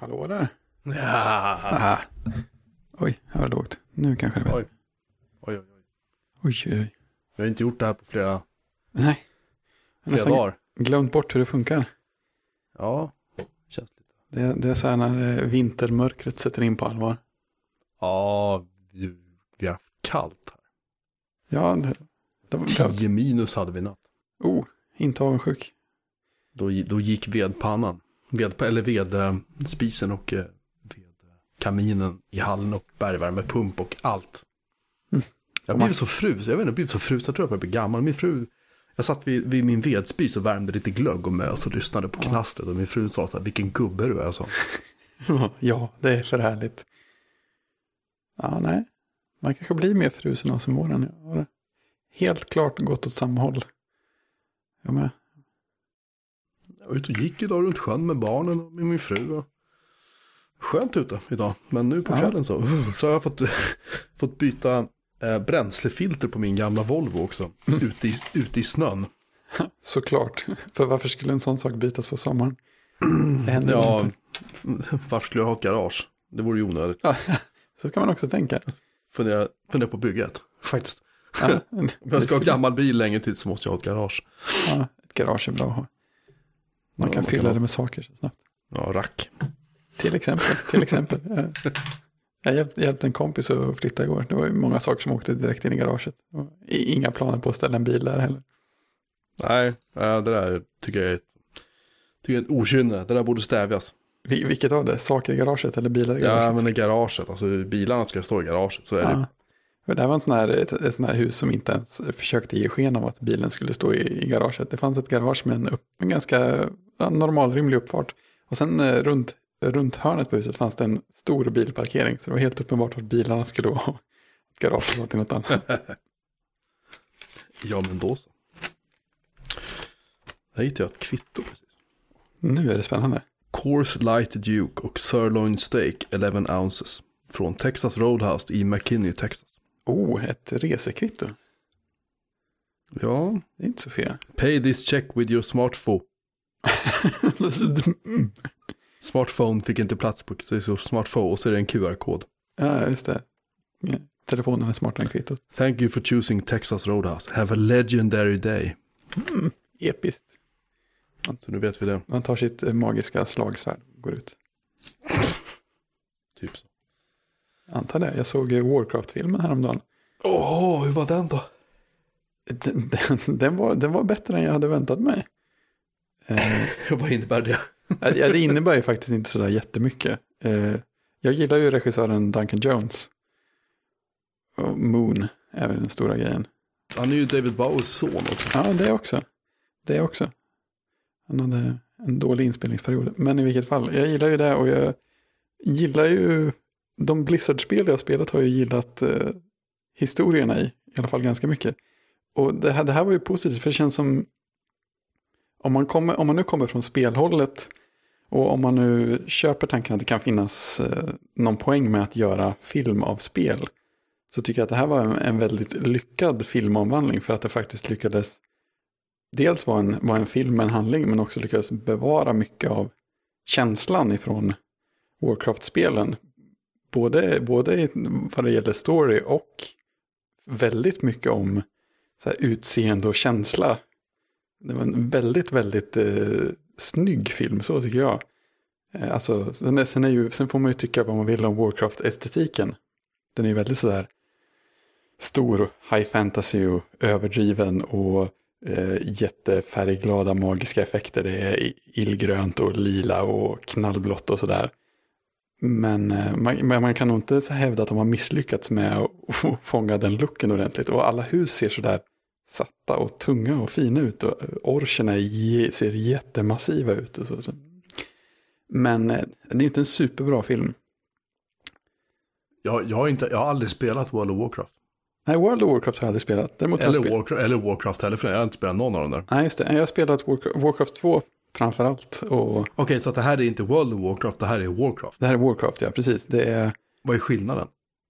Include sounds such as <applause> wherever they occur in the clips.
Hallå där. Ja. Oj, här var det lågt. Nu kanske det är Oj. bättre. Oj, oj, oj. Oj, oj, oj. Jag har inte gjort det här på flera, Nej. Jag flera dagar. glömt bort hur det funkar. Ja, känns lite. Det, det är så här när eh, vintermörkret sätter in på allvar. Ja, vi, vi har haft kallt här. Ja, det, det var. 10 minus hade vi natt. Oh, inte avundsjuk. Då, då gick vedpannan, ved, eller vedspisen och eh, vedkaminen i hallen och bergvärmepump och allt. Mm. Jag blev så frus, jag vet inte, jag blev så frus, jag tror jag börjar bli gammal. Min fru, jag satt vid, vid min vedspis och värmde lite glögg och mös och lyssnade på knastret och min fru sa så här, vilken gubbe du är, jag <laughs> sa. ja, det är för härligt. Ja, nej. Man kanske blir mer frusen av som åren. Jag har helt klart gått åt samma håll. Jag med. Jag var ute och gick idag runt sjön med barnen och med min fru. Och... Skönt ute idag, men nu på kvällen så, så har jag fått, fått byta eh, bränslefilter på min gamla Volvo också. Ute, i, ute i snön. Såklart. För varför skulle en sån sak bytas på sommaren? Det händer Ja, inte. varför skulle jag ha ett garage? Det vore ju onödigt. Ja, <laughs> så kan man också tänka. Fundera, fundera på ett, faktiskt. Ja, <laughs> Om jag ska ha <laughs> gammal bil länge till så måste jag ha ett garage. ja, ett garage är bra att ha. Man kan fylla kan det med saker så snabbt. Ja, rack. Till exempel. Till exempel. <laughs> Jag hjälpte, hjälpte en kompis att flytta igår. Det var ju många saker som åkte direkt in i garaget. Inga planer på att ställa en bil där heller. Nej, det där tycker jag är tycker jag är ett okynne. Det där borde stävjas. Vil- Vilket av det? Saker i garaget eller bilar i garaget? Ja, men i garaget, alltså bilarna ska stå i garaget. Så är det. Ja. Det här var en sån här, ett, ett sån här hus som inte ens försökte ge sken av att bilen skulle stå i, i garaget. Det fanns ett garage med en, upp, en ganska ja, normal, rimlig uppfart. Och sen eh, runt, runt hörnet på huset fanns det en stor bilparkering. Så det var helt uppenbart att bilarna skulle vara garaget var till något annat. <laughs> Ja, men då så. Där hittade jag ett kvitto precis. Nu är det spännande. Coors Light Duke och Sirloin Steak 11 ounces. Från Texas Roadhouse i McKinney, Texas. Oh, ett resekvitto. Ja, Det är inte så fel. pay this check with your smartphone. Smartphone fick inte plats på så det står smartphone och så är det en QR-kod. ja, just det. Ja, Telefonen är smartare än kvittot. Thank you for choosing Texas Roadhouse. Have a legendary day. Mm, episkt. Så nu vet vi det. Man tar sitt magiska slagsvärd och går ut. Typ så. Antar det. Jag såg eh, Warcraft-filmen häromdagen. Åh, hur var den då? Den, den, den, var, den var bättre än jag hade väntat mig. Eh, <laughs> Vad innebär det? ja, det innebär ju faktiskt inte sådär jättemycket. Eh, jag gillar ju regissören Duncan Jones. Och Moon är väl den stora grejen. Han är ju David Bowies son också. Ja, det också. Det också. Han hade en dålig inspelningsperiod. Men i vilket fall, jag gillar ju det och jag gillar ju de Blizzard-spel jag har spelat har jag gillat eh, historierna i, i alla fall ganska mycket. Och det här, det här var ju positivt för det känns som om man, kommer, om man nu kommer från spelhållet och om man nu köper tanken att det kan finnas eh, någon poäng med att göra film av spel så tycker jag att det här var en, en väldigt lyckad filmomvandling för att det faktiskt lyckades dels vara en, var en film med en handling men också lyckades bevara mycket av känslan ifrån Warcraft-spelen. Både, både vad det gäller story och väldigt mycket om så här, utseende och känsla. Det var en väldigt, väldigt eh, snygg film, så tycker jag. Eh, alltså, sen, är, sen, är ju, sen får man ju tycka vad man vill om Warcraft-estetiken. Den är ju väldigt sådär stor high fantasy och överdriven och eh, jättefärgglada magiska effekter. Det är illgrönt och lila och knallblått och sådär. Men eh, man, man kan nog inte hävda att de har misslyckats med att <laughs> få- fånga den looken ordentligt. Och alla hus ser sådär satta och tunga och fina ut. Och eh, orcherna ser jättemassiva ut. Men eh, det är inte en superbra film. Jag, jag, har inte, jag har aldrig spelat World of Warcraft. Nej, World of Warcraft har jag aldrig spelat. Däremot har jag Eller spel- Warcraft, eller Warcraft heller, för jag har inte spelat någon av dem där. Nej, just det. Jag har spelat Warcraft 2 framför allt. Och Okej, så att det här är inte World of Warcraft, det här är Warcraft. det här är Warcraft, ja, precis. Det är... Vad är skillnaden?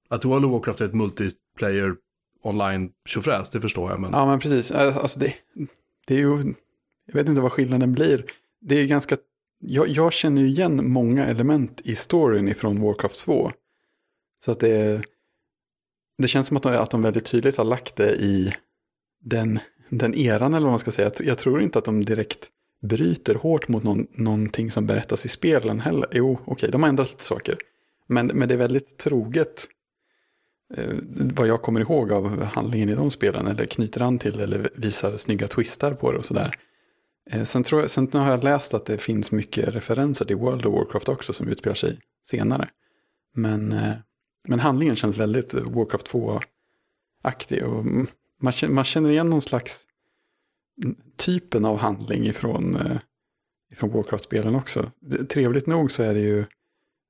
Att World of Warcraft är ett multiplayer online tjofräs, det förstår jag. Men Ja, men precis. Alltså det, det är ju... Jag vet inte vad skillnaden blir. Det är ganska jag, jag känner ju igen många element i storyn ifrån Warcraft 2. Så att det, det känns som att de, att de väldigt tydligt har lagt det i den, den eran eller vad man ska säga. Jag tror inte att de direkt bryter hårt mot någon, någonting som berättas i spelen heller. Jo, okej, okay, de har ändrat lite saker. Men, men det är väldigt troget eh, vad jag kommer ihåg av handlingen i de spelen. Eller knyter an till eller visar snygga twistar på det och sådär. Eh, sen, tror jag, sen har jag läst att det finns mycket referenser till World of Warcraft också som utspelar sig senare. Men, eh, men handlingen känns väldigt Warcraft 2-aktig. Och man, man känner igen någon slags typen av handling ifrån, eh, ifrån Warcraft-spelen också. Trevligt nog så är det ju,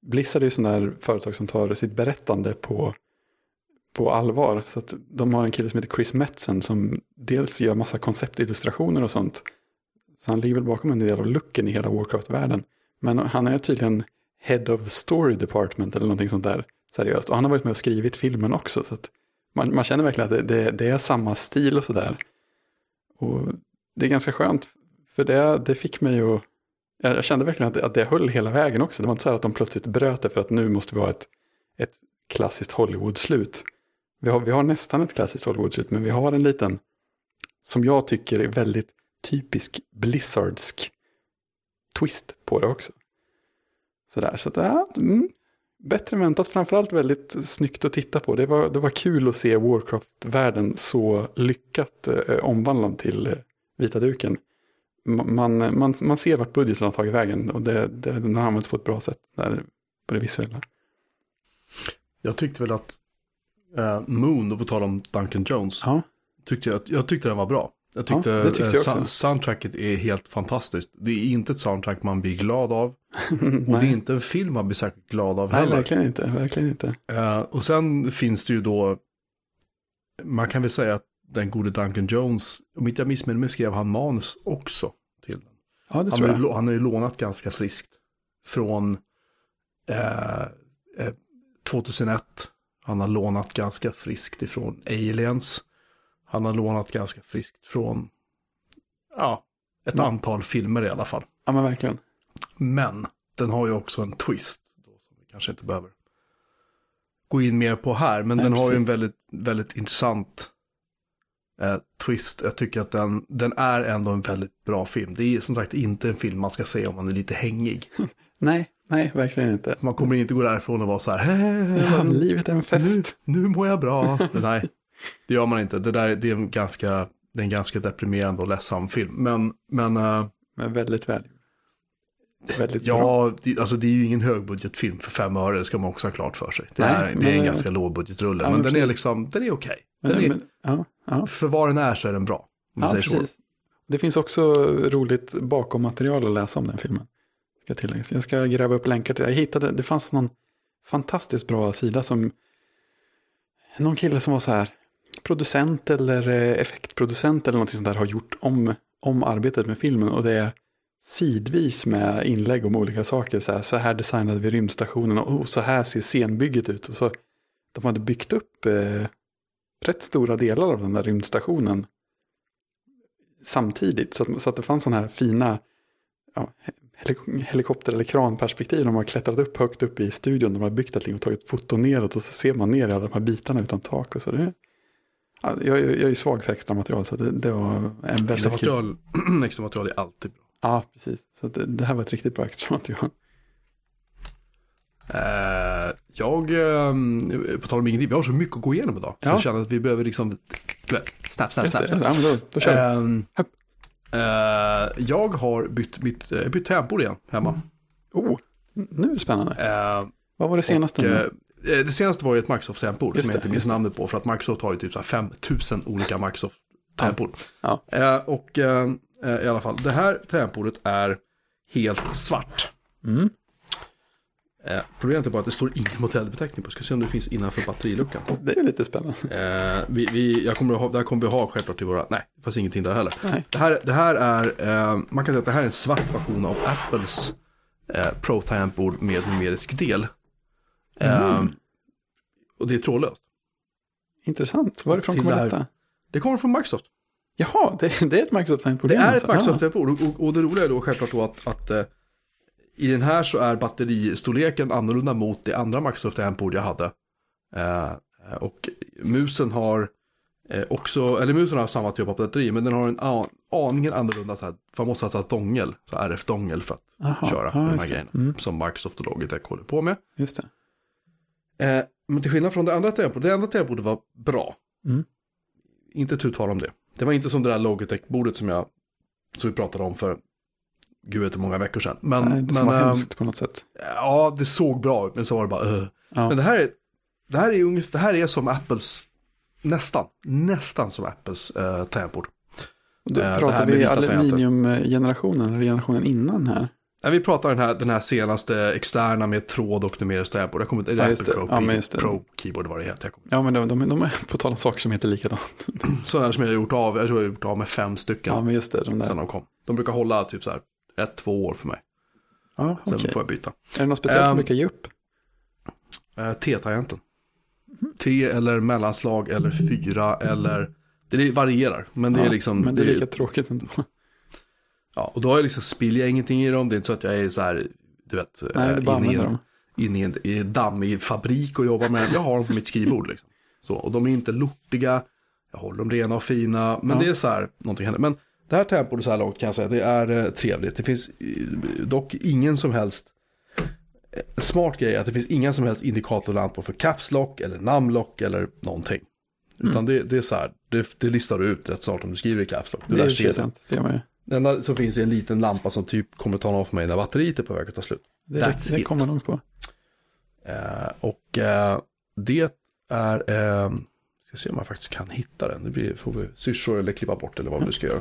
Blizzard är ju sådana där företag som tar sitt berättande på, på allvar. Så att de har en kille som heter Chris Metzen som dels gör massa konceptillustrationer och sånt. Så han ligger väl bakom en del av looken i hela Warcraft-världen. Men han är tydligen Head of Story Department eller någonting sånt där seriöst. Och han har varit med och skrivit filmen också. Så att man, man känner verkligen att det, det, det är samma stil och sådär. Och det är ganska skönt, för det, det fick mig att... Jag kände verkligen att det, att det höll hela vägen också. Det var inte så här att de plötsligt bröt det för att nu måste vi ha ett, ett klassiskt Hollywood-slut. Vi har, vi har nästan ett klassiskt Hollywood-slut, men vi har en liten, som jag tycker är väldigt typisk Blizzardsk twist på det också. Sådär, så att ja, mm, bättre än väntat, framförallt väldigt snyggt att titta på. Det var, det var kul att se Warcraft-världen så lyckat eh, omvandlad till eh, vita duken. Man, man, man ser vart budgeten har tagit vägen och det, det, den har använts på ett bra sätt där, på det visuella. Jag tyckte väl att uh, Moon, och på tal om Duncan Jones, ja. tyckte jag, jag tyckte den var bra. Jag tyckte, ja, tyckte jag uh, soundtracket är helt fantastiskt. Det är inte ett soundtrack man blir glad av. <laughs> och det är inte en film man blir särskilt glad av heller. Nej, verkligen inte. Verkligen inte. Uh, och sen finns det ju då, man kan väl säga att den gode Duncan Jones, om inte jag missminner mig skrev han manus också till den. Ja, det han, tror har, jag. han har ju lånat ganska friskt från eh, eh, 2001. Han har lånat ganska friskt ifrån Aliens. Han har lånat ganska friskt från, ja, ett ja. antal filmer i alla fall. Ja, men verkligen. Men den har ju också en twist, då, som vi kanske inte behöver gå in mer på här. Men Nej, den precis. har ju en väldigt, väldigt intressant eh, twist. Jag tycker att den, den är ändå en väldigt bra film. Det är som sagt inte en film man ska se om man är lite hängig. <laughs> nej, nej, verkligen inte. Man kommer inte gå därifrån och vara så här, <laughs> ja, livet är en fest. Nu, nu mår jag bra. <laughs> nej, det gör man inte. Det, där, det, är, en ganska, det är en ganska deprimerande och ledsam film. Men, men, uh, men väldigt väl. Väldigt ja, bra. Det, alltså det är ju ingen högbudgetfilm för fem öre, det ska man också ha klart för sig. Det, Nej, är, det är en ganska lågbudgetrulle, ja, men, men den är liksom, den är okej. Okay. ja, ja. För vad den är så är den bra. Om ja, precis. Så. Det finns också roligt bakom material att läsa om den filmen. Ska tilläggas. Jag ska gräva upp länkar till det. Jag hittade, det fanns någon fantastiskt bra sida som någon kille som var så här producent eller eh, effektproducent eller någonting sånt där har gjort om, om arbetet med filmen och det är sidvis med inlägg om olika saker. Så här, så här designade vi rymdstationen och så här ser scenbygget ut. Och så, de hade byggt upp eh, rätt stora delar av den där rymdstationen samtidigt. Så att, så att det fanns sådana här fina ja, helikopter eller kranperspektiv. De har klättrat upp högt upp i studion. De har byggt allting och tagit foton neråt och så ser man ner i alla de här bitarna utan tak. Och så det, ja, jag, jag är svag för extra material så det, det var en väldigt extra material, <clears throat> extra material är alltid bra. Ja, precis. Så det, det här var ett riktigt bra extra material. Uh, jag, uh, på tal om ingenting, vi har så mycket att gå igenom idag. Ja. Så jag känner att vi behöver liksom, snabbt, snabbt, snabbt. Ja, men då, kör uh, uh, Jag har bytt, mitt, uh, bytt tangentbord igen hemma. Mm. Oh, nu är det spännande. Vad var det senaste? Och, det senaste var ju ett Microsoft-tangentbord som jag inte minns namnet på. För att Microsoft har ju typ 5000 olika Microsoft-tangentbord. Ja. och i alla fall, det här tangentbordet är helt svart. Mm. Eh, problemet är bara att det står ingen modellbeteckning på. Ska se om det finns innanför batteriluckan. Det är lite spännande. Eh, vi, vi, jag kommer ha, det här kommer vi ha självklart i våra... Nej, det fanns ingenting där heller. Nej. Det, här, det här är... Eh, man kan säga att det här är en svart version av Apples eh, Pro tangentbord med numerisk del. Mm. och det är trådlöst. Intressant. Varifrån kommer detta? Det kommer från Microsoft. Jaha, det, det är ett Microsoft tangentbord. Det är ett Microsoft tangentbord. Och, och, det roliga är då självklart då att, att I den här så är batteristorleken annorlunda mot det andra Microsoft Handboard jag hade. Eh, och musen har eh, också, eller musen har samma typ av batteri, men den har en an, aningen annorlunda, så här, för man måste ha dongel, så RF-dongel för att Aha, köra ja, de här det. grejerna. Mm. Som Microsoft och Logitech håller på med. Just det. Eh, men till skillnad från det andra tempodet, det andra tempodet var bra. Mm. Inte tu tal om det. Det var inte som det där Logitech-bordet som jag, som vi pratade om för, gud vet hur många veckor sedan. Men, Nej, det men var ehm, hemskt på något sätt. ja, det såg bra ut, men så var det bara, uh. Ja. Men det här är, det här är ungefär, det här är som Apples, nästan, nästan som Apples eh, tangentbord. Då eh, pratar vi aluminiumgenerationen, eller generationen innan här. Vi pratar den här, den här senaste externa med tråd och numeriskt tangentbord. Jag kommer inte, är det Ja, Apple. Pro, Ja, men just det. Pro Keyboard vad det heter. Ja, men de, de, de är på tal om saker som heter likadant. sådana här som jag har gjort av, jag tror jag har gjort av med fem stycken. Ja, men just det, de där. sen de kom. De brukar hålla typ så här ett, två år för mig. Ja, Sen okej. får jag byta. Är det något speciellt som Ehm, brukar ge upp? Eh, T-tangenten. T eller mellanslag eller fyra eller det varierar. Men det är Ja, liksom. Men det är det- lika tråkigt ändå. Ja, och då har jag liksom, spiller jag ingenting i dem. Det är inte så att jag är så här, du vet, Nej, eh, du inne i en, dem. inne i en, i en dammig fabrik och jobbar med dem. Jag har dem på mitt skrivbord liksom. Så, och de är inte lortiga. Jag håller dem rena och fina. Men Ja. det är så här, någonting händer. Men det här tempot så här långt kan jag säga, det är eh, trevligt. Det finns eh, dock ingen som helst smart grej att det finns inga som helst indikatorlampor för caps lock eller namnlock eller någonting. Mm. Utan det, det är så här, det, det listar du ut rätt snart om du skriver i caps lock. Du Det är ju sant. Det gör man ju. Det enda som finns är en liten lampa som typ kommer ta av för mig när batteriet är på väg att ta slut. Det, That's det, it. kommer långt på. Eh, och eh, det är, eh, ska se om jag faktiskt kan hitta den. Det blir, får vi syrsor eller klippa bort eller vad vi ska göra.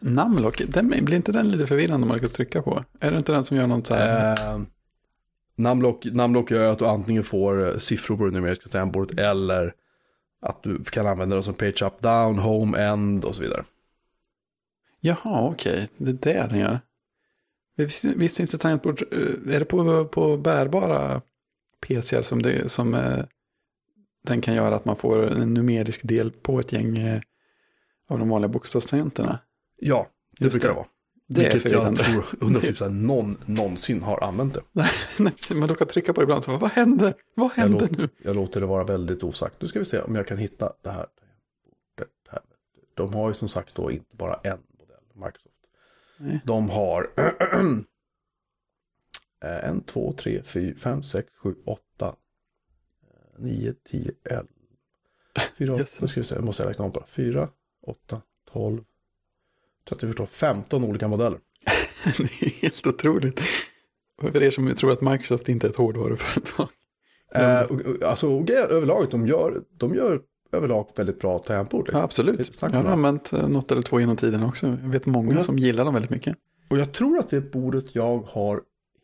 Namnlock, den, blir inte den lite förvirrande om man lyckas trycka på? Är det inte den som gör något så här? Eh, namnlock, namnlock gör att du antingen får eh, siffror på det numeriska tangentbordet eller att du kan använda dem som page up, down, home, end och så vidare. Jaha, okej. Det är det den gör. Visst, visst finns det tangentbord, eh, är det på, på bärbara PCar som, det, som eh, den kan göra att man får en numerisk del på ett gäng eh, av de vanliga bokstavstangenterna? Ja, det Just brukar det. vara. Det är Vilket jag förvirrande. tror, <laughs> undrar typ någon någonsin har använt det. <laughs> Nej, Man råkar trycka på det ibland, så vad händer? Vad Jag, händer låter, nu? jag låter det vara väldigt osagt. Nu ska vi se om jag kan hitta det här. De har ju som sagt då inte bara en Microsoft. Nej. De har <clears throat> eh, en, två, tre, fyra, fem, sex, sju, åtta, eh, nio, tio, elva. Fyra, <laughs> Yes. nu ska vi se, jag måste räkna om bara. Fyra, åtta, tolv, tretton, fjorton, femton olika modeller. <laughs> Det är helt otroligt. För er som tror att Microsoft inte är ett hårdvaruföretag. Eh, alltså överlag, de gör, de gör överlag väldigt bra tangentbord. Ja, Liksom. absolut. Lite snack Jag har använt eh, något eller två genom tiden också. Jag vet många Ja. som gillar dem väldigt mycket. Och jag tror att det bordet jag har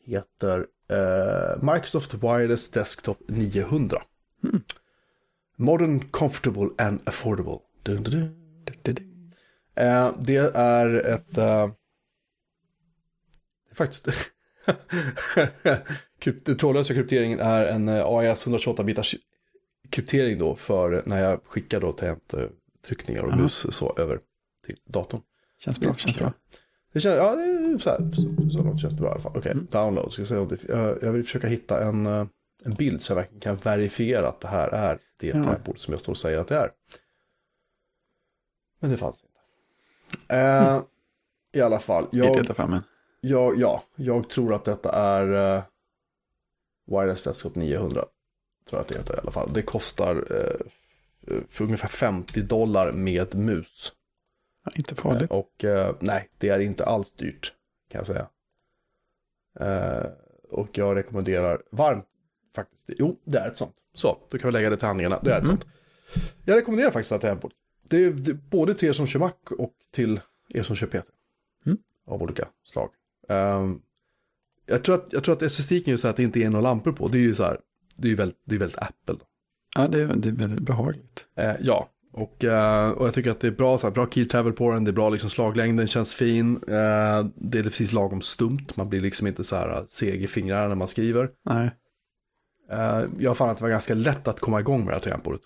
heter eh, Microsoft Wireless Desktop 900. Mm. Modern, comfortable and affordable. Dun, dun, dun. Du, du, du. Eh, det är ett... Eh, faktiskt... <laughs> Den trådlösa krypteringen är en eh, AES 128-bitars kryptering då för när jag skickar då tangenttryckningar och mus så över till datorn. Känns bra, känns bra. Det känns, ja, det är så här, så, så långt känns det bra i alla fall. Okej, Mm. download. Ska se om det, jag, jag vill försöka hitta en, eh, en bild så jag verkligen kan verifiera att det här är det Ja. tangentbord som jag står och säger att det är. Men det fanns inte. Eh, I alla fall, jag, letar fram en. jag, ja, jag tror att detta är uh, Wireless Desktop 900. Tror jag att det heter i alla fall. Det kostar eh, för ungefär 50 dollar med mus. Ja, inte farligt. Och eh, nej, det är inte alls dyrt kan jag säga. Eh, och jag rekommenderar varmt faktiskt. Jo, det är ett sånt. Så, då kan vi lägga det till handlingarna. Det är ett Mm. sånt. Jag rekommenderar faktiskt det här tempot. Det är, det är både till er som kör Mac och till er som kör PC. Mm. Av olika slag. Ehm, jag, tror att, jag tror att estetiken är så här att det inte är några lampor på. Det är ju så här, det är ju väldigt, det är väldigt Apple. Ja, det är, det är väldigt behagligt. Eh, ja, och, eh, och jag tycker att det är bra, så här, bra key travel på den, det är bra liksom, slaglängden, känns fin. Eh, det är precis lagom stumt, man blir liksom inte så här seg i fingrarna när man skriver. Nej, Eh, jag fann att det var ganska lätt att komma igång med det här tangentbordet.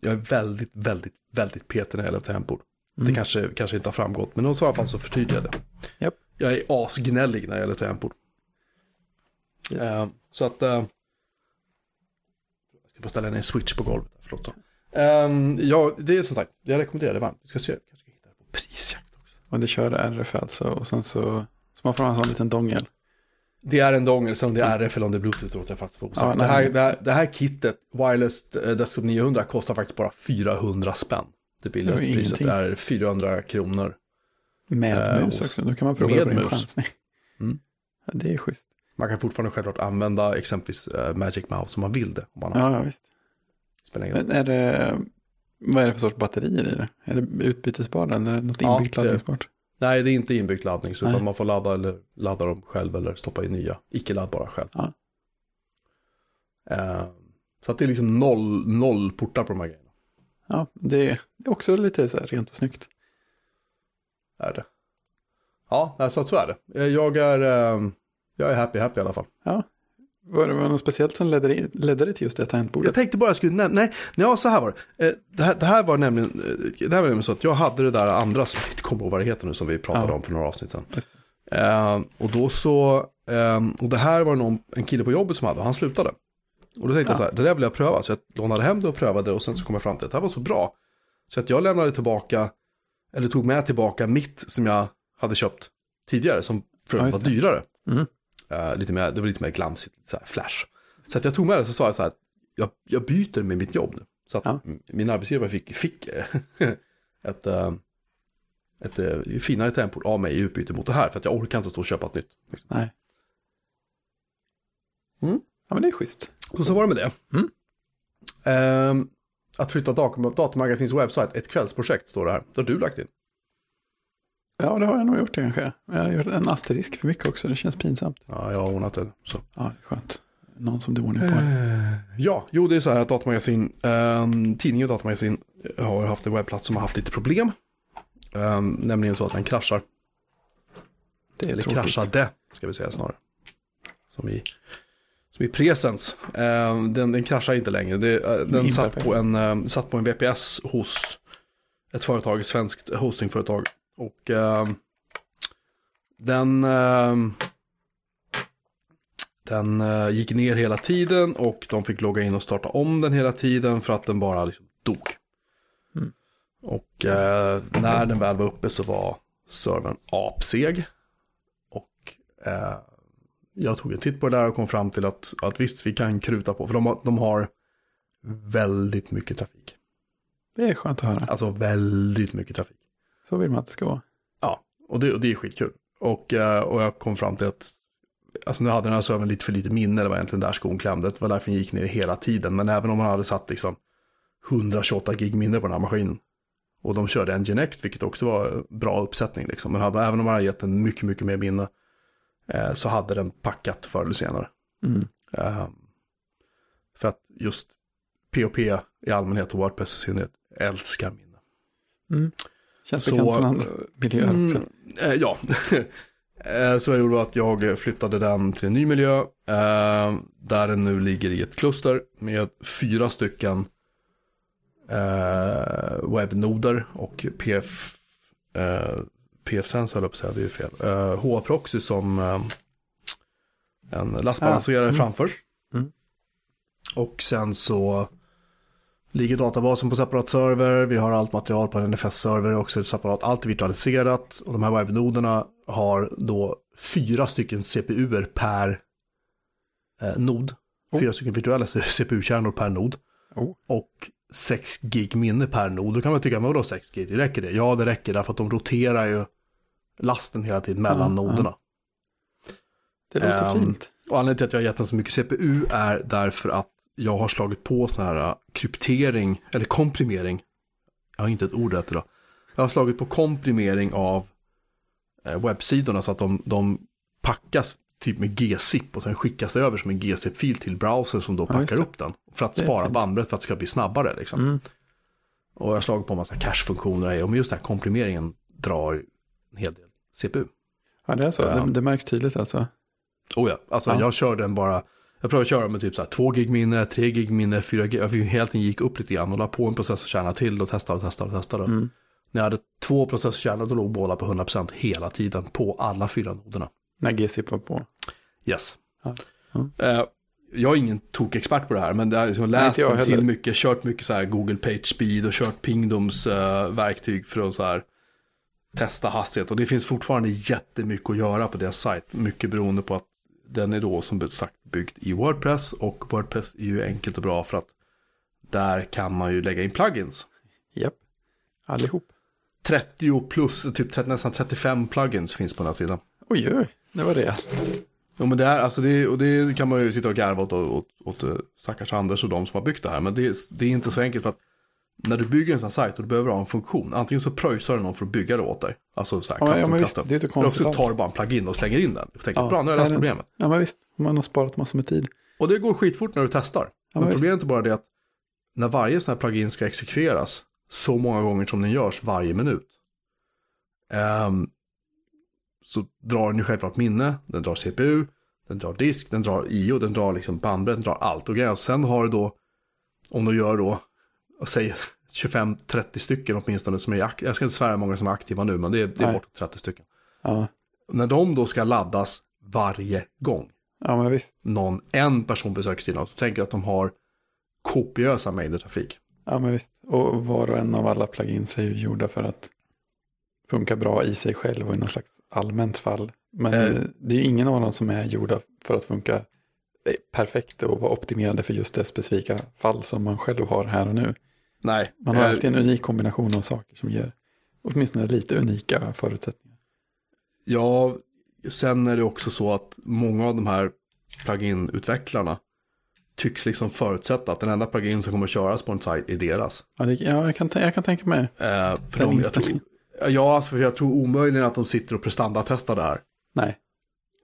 Jag är väldigt, väldigt, väldigt petig när det gäller tangentbord. Det Mm. kanske, kanske inte har framgått, men i så fall så förtydligar jag det. Japp. Jag är asgnällig när det gäller tangentbord. Eh, så att... Jag bara ställa en switch på golvet. Förlåt. Så. Um, ja, det är som sagt, jag rekommenderar det varmt. Vi ska se, kanske hitta det på prisjakt också. Och det kör RF alltså och sen så, så man får ha en sån liten dongel. Det är en dongel, sen om det är RF eller om det är Bluetooth låter jag faktiskt vara Ja, det, här, det, här, det här kittet, Wireless eh, Desktop 900, kostar faktiskt bara 400 spänn. Det billigaste Det är priset är 400 kronor. Med Eh, mus också, då kan man prova med på din chansning. Mm. Ja, det är schysst. Man kan fortfarande självklart använda exempelvis eh, Magic Mouse om man vill det. Om man har, Ja, visst. Men är det, vad är det för sorts batterier i det? Är det utbytesbara eller något Ja, inbyggt laddningsbart? Nej, det är inte inbyggd laddning, så utan man får ladda, eller, ladda dem själv eller stoppa i nya, icke laddbara själv. Ja. Eh, så att det är liksom noll, noll portar på de här grejerna. Ja, det är också lite så här rent och snyggt. Är det. Ja, så, så är det. Eh, Jag är, jag är happy, happy i alla fall. Var det något speciellt som ledde, ledde dig till just det tangentbordet? Jag tänkte bara jag skulle nämna, nej, ja så här var det. Eh, Det här, det här var nämligen, eh, det här var nämligen så att jag hade det där andra som jag inte kommer ihåg vad det heter nu som vi pratade Ja. om för några avsnitt sedan. Eh, och då så, eh, och det här var någon, en kille på jobbet som hade, och han slutade. Och då tänkte jag Ja. så här, det där vill jag pröva. Så jag lånade hem det och prövade och sen så kom jag fram till att det här var så bra. Så att jag lämnade tillbaka, eller tog med tillbaka mitt som jag hade köpt tidigare, som för Ja, övrigt var dyrare. Mm. Eh, lite mer, det var lite mer glansigt, så här flash. Så att jag tog med det så sa jag så här, jag, jag byter med mitt jobb nu. Så att Ja. min arbetsgivare fick, fick eh, <laughs> ett, eh, ett eh, finare tempor av mig i utbyte mot det här. För att jag orkar inte stå och köpa ett nytt. Liksom. Nej. Mm. Ja, men det är schysst. Och så var det med det. Mm. Ehm, att flytta datum, Datamagasinets webbsajt, ett kvällsprojekt står det här. Det har du lagt in. Ja, det har jag nog gjort kanske. Jag har gjort en asterisk för mycket också, det känns pinsamt. Ja, jag har ordnat det. Så. Ja, det är skönt. Någon som du ordning på. Eh, Ja, jo det är så här att Datamagasin, um, tidningen Datamagasin har haft en webbplats som har haft lite problem. Ehm, nämligen så att den kraschar. Det är Eller tråkigt. kraschade, ska vi säga snarare. Som i, som i presens. Ehm, den, den kraschar inte längre. Det, eh, den satt Imperfekt. på, en, eh, satt på en VPS hos ett företag, ett svenskt hostingföretag. Och ehm, den, ehm, den eh, gick ner hela tiden och de fick logga in och starta om den hela tiden för att den bara liksom dog. Mm. Och eh, när den väl var uppe så var servern apseg. Och eh, jag tog en titt på det där och kom fram till att, att visst vi kan kruta på, för de har, de har väldigt mycket trafik. Det är skönt att höra. Alltså väldigt mycket trafik. Så vill man att det ska vara. Ja, och det, och det är skitkul. Och, eh, och jag kom fram till att Alltså nu hade den här servern lite för lite minne, det var egentligen där skon klämde. Det var därför den gick ner hela tiden. Men även om man hade satt liksom 128 gig minne på den här maskinen. Och de körde Nginx, vilket också var bra uppsättning liksom. Men hade, även om man hade gett den mycket, mycket mer minne. Eh, så hade den packat förr eller senare. Mm. Eh, för att just POP i allmänhet och Wordpress i synnerhet älskar minne. Mm. Känns Så, bekant från andra miljöer också. Mm, eh, ja, <laughs> Eh, så jag gjorde att jag flyttade den till en ny miljö. Eh, där den nu ligger i ett kluster med fyra stycken eh, webbnoder och PF, eh, PF-sens höll jag på att säga, det är ju fel. Eh, H-proxy som en lastbalanserare Ah, mm. framför. Mm. Och sen så ligger databasen på separat server. Vi har allt material på en NFS-server också separat. Allt är virtualiserat och de här webbnoderna har då fyra stycken CPUer per eh, nod. Oh. Fyra stycken virtuella <laughs> CPU-kärnor per nod. Oh. Och 6 gig minne per nod. Då kan man tycka, men vadå 6 gig? Räcker det? Ja, det räcker därför att de roterar ju lasten hela tiden mellan ja. noderna. Det låter Ehm, fint. Och anledningen till att jag har gett den så mycket CPU är därför att jag har slagit på sån här äh, kryptering, eller komprimering. Jag har inte ett ord rätt idag. Jag har slagit på komprimering av eh, webbsidorna så att de, de packas typ med gzip och sen skickas över som en gzip-fil till browser som då Ja, packar det. upp den. För att spara bandbredd för att det ska bli snabbare liksom. Mm. Och jag har slagit på en massa cache-funktioner och just den här komprimeringen drar en hel del CPU. Ja, det är så. Ja. Det, det märks tydligt alltså. Oh ja, alltså Ja. jag kör den bara, jag prövade köra med typ så här 2 gig minne, 3 gig minne, 4 gig, jag hela tiden gick upp lite grann och la på en processorkärna till och testade och testade och testade. Mm. När jag hade två processorkärnor då låg båda på 100% hela tiden på alla fyra noderna. När GCP var på. Yes. Ja. Ja. Uh, jag är ingen tokexpert på det här, men jag har liksom läst Nej, till mycket, kört mycket så här Google Page Speed och kört Pingdoms uh, verktyg för att så här testa hastighet. Och det finns fortfarande jättemycket att göra på deras sajt, mycket beroende på att den är då som sagt byggd i Wordpress och Wordpress är ju enkelt och bra för att där kan man ju lägga in plugins. Japp, allihop. 30 plus, typ nästan 35 plugins finns på den här sidan. Oj, oj, det var det. Ja, men det är, alltså det, och det kan man ju sitta och garva åt, åt, åt eh, stackars Anders och de som har byggt det här. Men det, det är inte så enkelt för att när du bygger en sån här sajt och du behöver ha en funktion, antingen så pröjsar du någon för att bygga det åt dig. Alltså så här, ja, ja, men visst, det är inte konstigt Eller också tar du bara en plugin och slänger in den. Du tänker, ja, bra, nu har jag löst problemet. Ja, men visst, man har sparat massor med tid. Och det går skitfort när du testar. Ja, men problemet är bara det att när varje sån här plugin ska exekveras så många gånger som den görs varje minut. Um, så drar den ju självklart minne, den drar CPU, den drar disk, den drar IO, den drar liksom bandbredd, den drar allt. Och sen har du då, om du gör då, säg 25-30 stycken åtminstone som är aktiva, jag ska inte svära många som är aktiva nu, men det är, det är bortåt 30 stycken. Ja. När de då ska laddas varje gång, ja, men visst. någon, en person besöker sidan, så tänker att de har kopiösa mängder trafik. Ja, men visst. Och var och en av alla plugins är ju gjorda för att funka bra i sig själv och i någon slags allmänt fall. Men eh. det är ju ingen av dem som är gjorda för att funka eh, perfekt och vara optimerade för just det specifika fall som man själv har här och nu. Nej. Man har eh. alltid en unik kombination av saker som ger åtminstone lite unika förutsättningar. Ja, sen är det också så att många av de här plugin-utvecklarna tycks liksom förutsätta att den enda plugin som kommer att köras på en sajt är deras. Ja, det, ja jag, kan, jag kan tänka mig. Eh, för de, jag tror, ja, alltså, för jag tror omöjligen att de sitter och prestandatestar det här. Nej.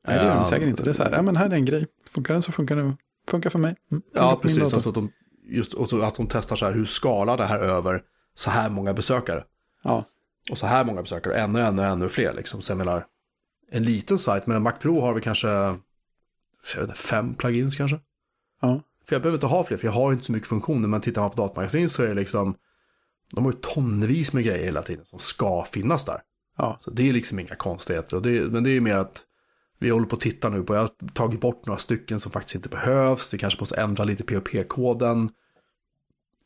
Nej, det gör de säkert inte. Det är så här, ja men här är en grej. Funkar den så funkar det. Funkar för mig. Mm, ja, precis. Alltså att de, just, och att de testar så här, hur skalar det här över så här många besökare? Ja. Och så här många besökare, och ännu, ännu, ännu fler liksom. Så jag menar, en liten sajt, men en Mac Pro har vi kanske, jag inte, fem plugins kanske? Ja. För jag behöver inte ha fler, för jag har inte så mycket funktioner. Men tittar man på datamagasin så är det liksom, de har ju tonvis med grejer hela tiden som ska finnas där. Ja. Så det är liksom inga konstigheter. Det, men det är mer att vi håller på att titta nu på, jag har tagit bort några stycken som faktiskt inte behövs. Det kanske måste ändra lite POP-koden.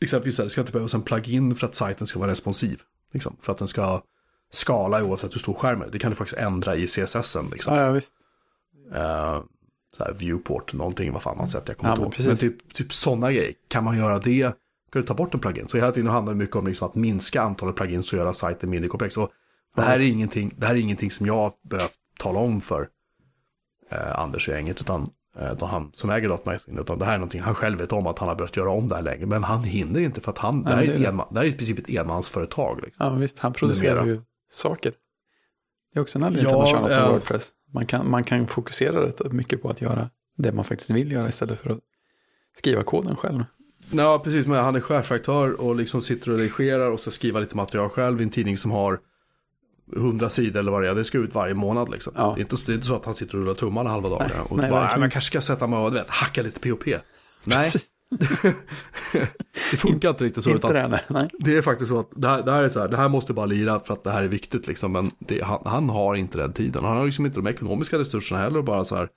Exempelvis det ska inte behövas en plugin för att sajten ska vara responsiv. Liksom, för att den ska skala oavsett hur stor skärmen är. Det kan du faktiskt ändra i CSS-en. Liksom. Ja, ja, visst. Uh, så här viewport, någonting, vad fan man sätter, jag kommer ja, inte ihåg. Men typ, typ sådana grejer, kan man göra det, kan du ta bort en plugin. Så hela tiden handlar det mycket om liksom att minska antalet plugins och göra sajten mindre komplex. Och det, här är ingenting, det här är ingenting som jag behövt tala om för eh, Anders och gänget, utan eh, han som äger datamagasinet, utan det här är någonting han själv vet om att han har behövt göra om det här länge. Men han hinner inte för att han, ja, det, här är det, enman, det här är i princip ett enmansföretag. Liksom. Ja, visst, han producerar ju saker. Det är också en anledning till att man kör något som Wordpress. Man kan, man kan fokusera rätt mycket på att göra det man faktiskt vill göra istället för att skriva koden själv. Ja, precis. Men han är chefredaktör och liksom sitter och redigerar och ska skriva lite material själv i en tidning som har hundra sidor eller vad det är. Det ska ut varje månad liksom. Ja. Det, är inte, det är inte så att han sitter och rullar tummarna halva dagen. Nej, och nej, bara, man kanske ska sätta mig och vet, hacka lite POP. Nej. <laughs> det funkar inte riktigt så. Inte utan det, nej. det är faktiskt så att det här, det här, är så här, det här måste bara lira för att det här är viktigt liksom. Men det, han, han, har inte den tiden. Han har liksom inte de ekonomiska resurserna heller. Bara så här.